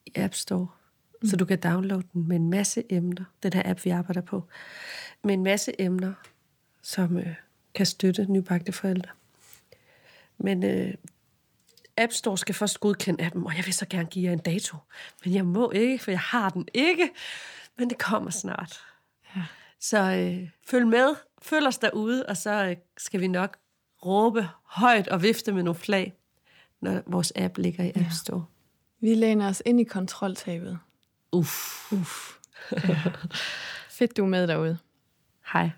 i App Store, mm. så du kan downloade den med en masse emner. Den her app, vi arbejder på. Med en masse emner, som øh, kan støtte nybagte forældre. Men øh, App Store skal først godkende appen, og jeg vil så gerne give jer en dato. Men jeg må ikke, for jeg har den ikke. Men det kommer snart. Så øh, følg med, følg os derude, og så øh, skal vi nok råbe højt og vifte med nogle flag, når vores app ligger i App Store. Vi læner os ind i kontroltabet. Uff. Uff. Ja. Fedt, du er med derude. Hej.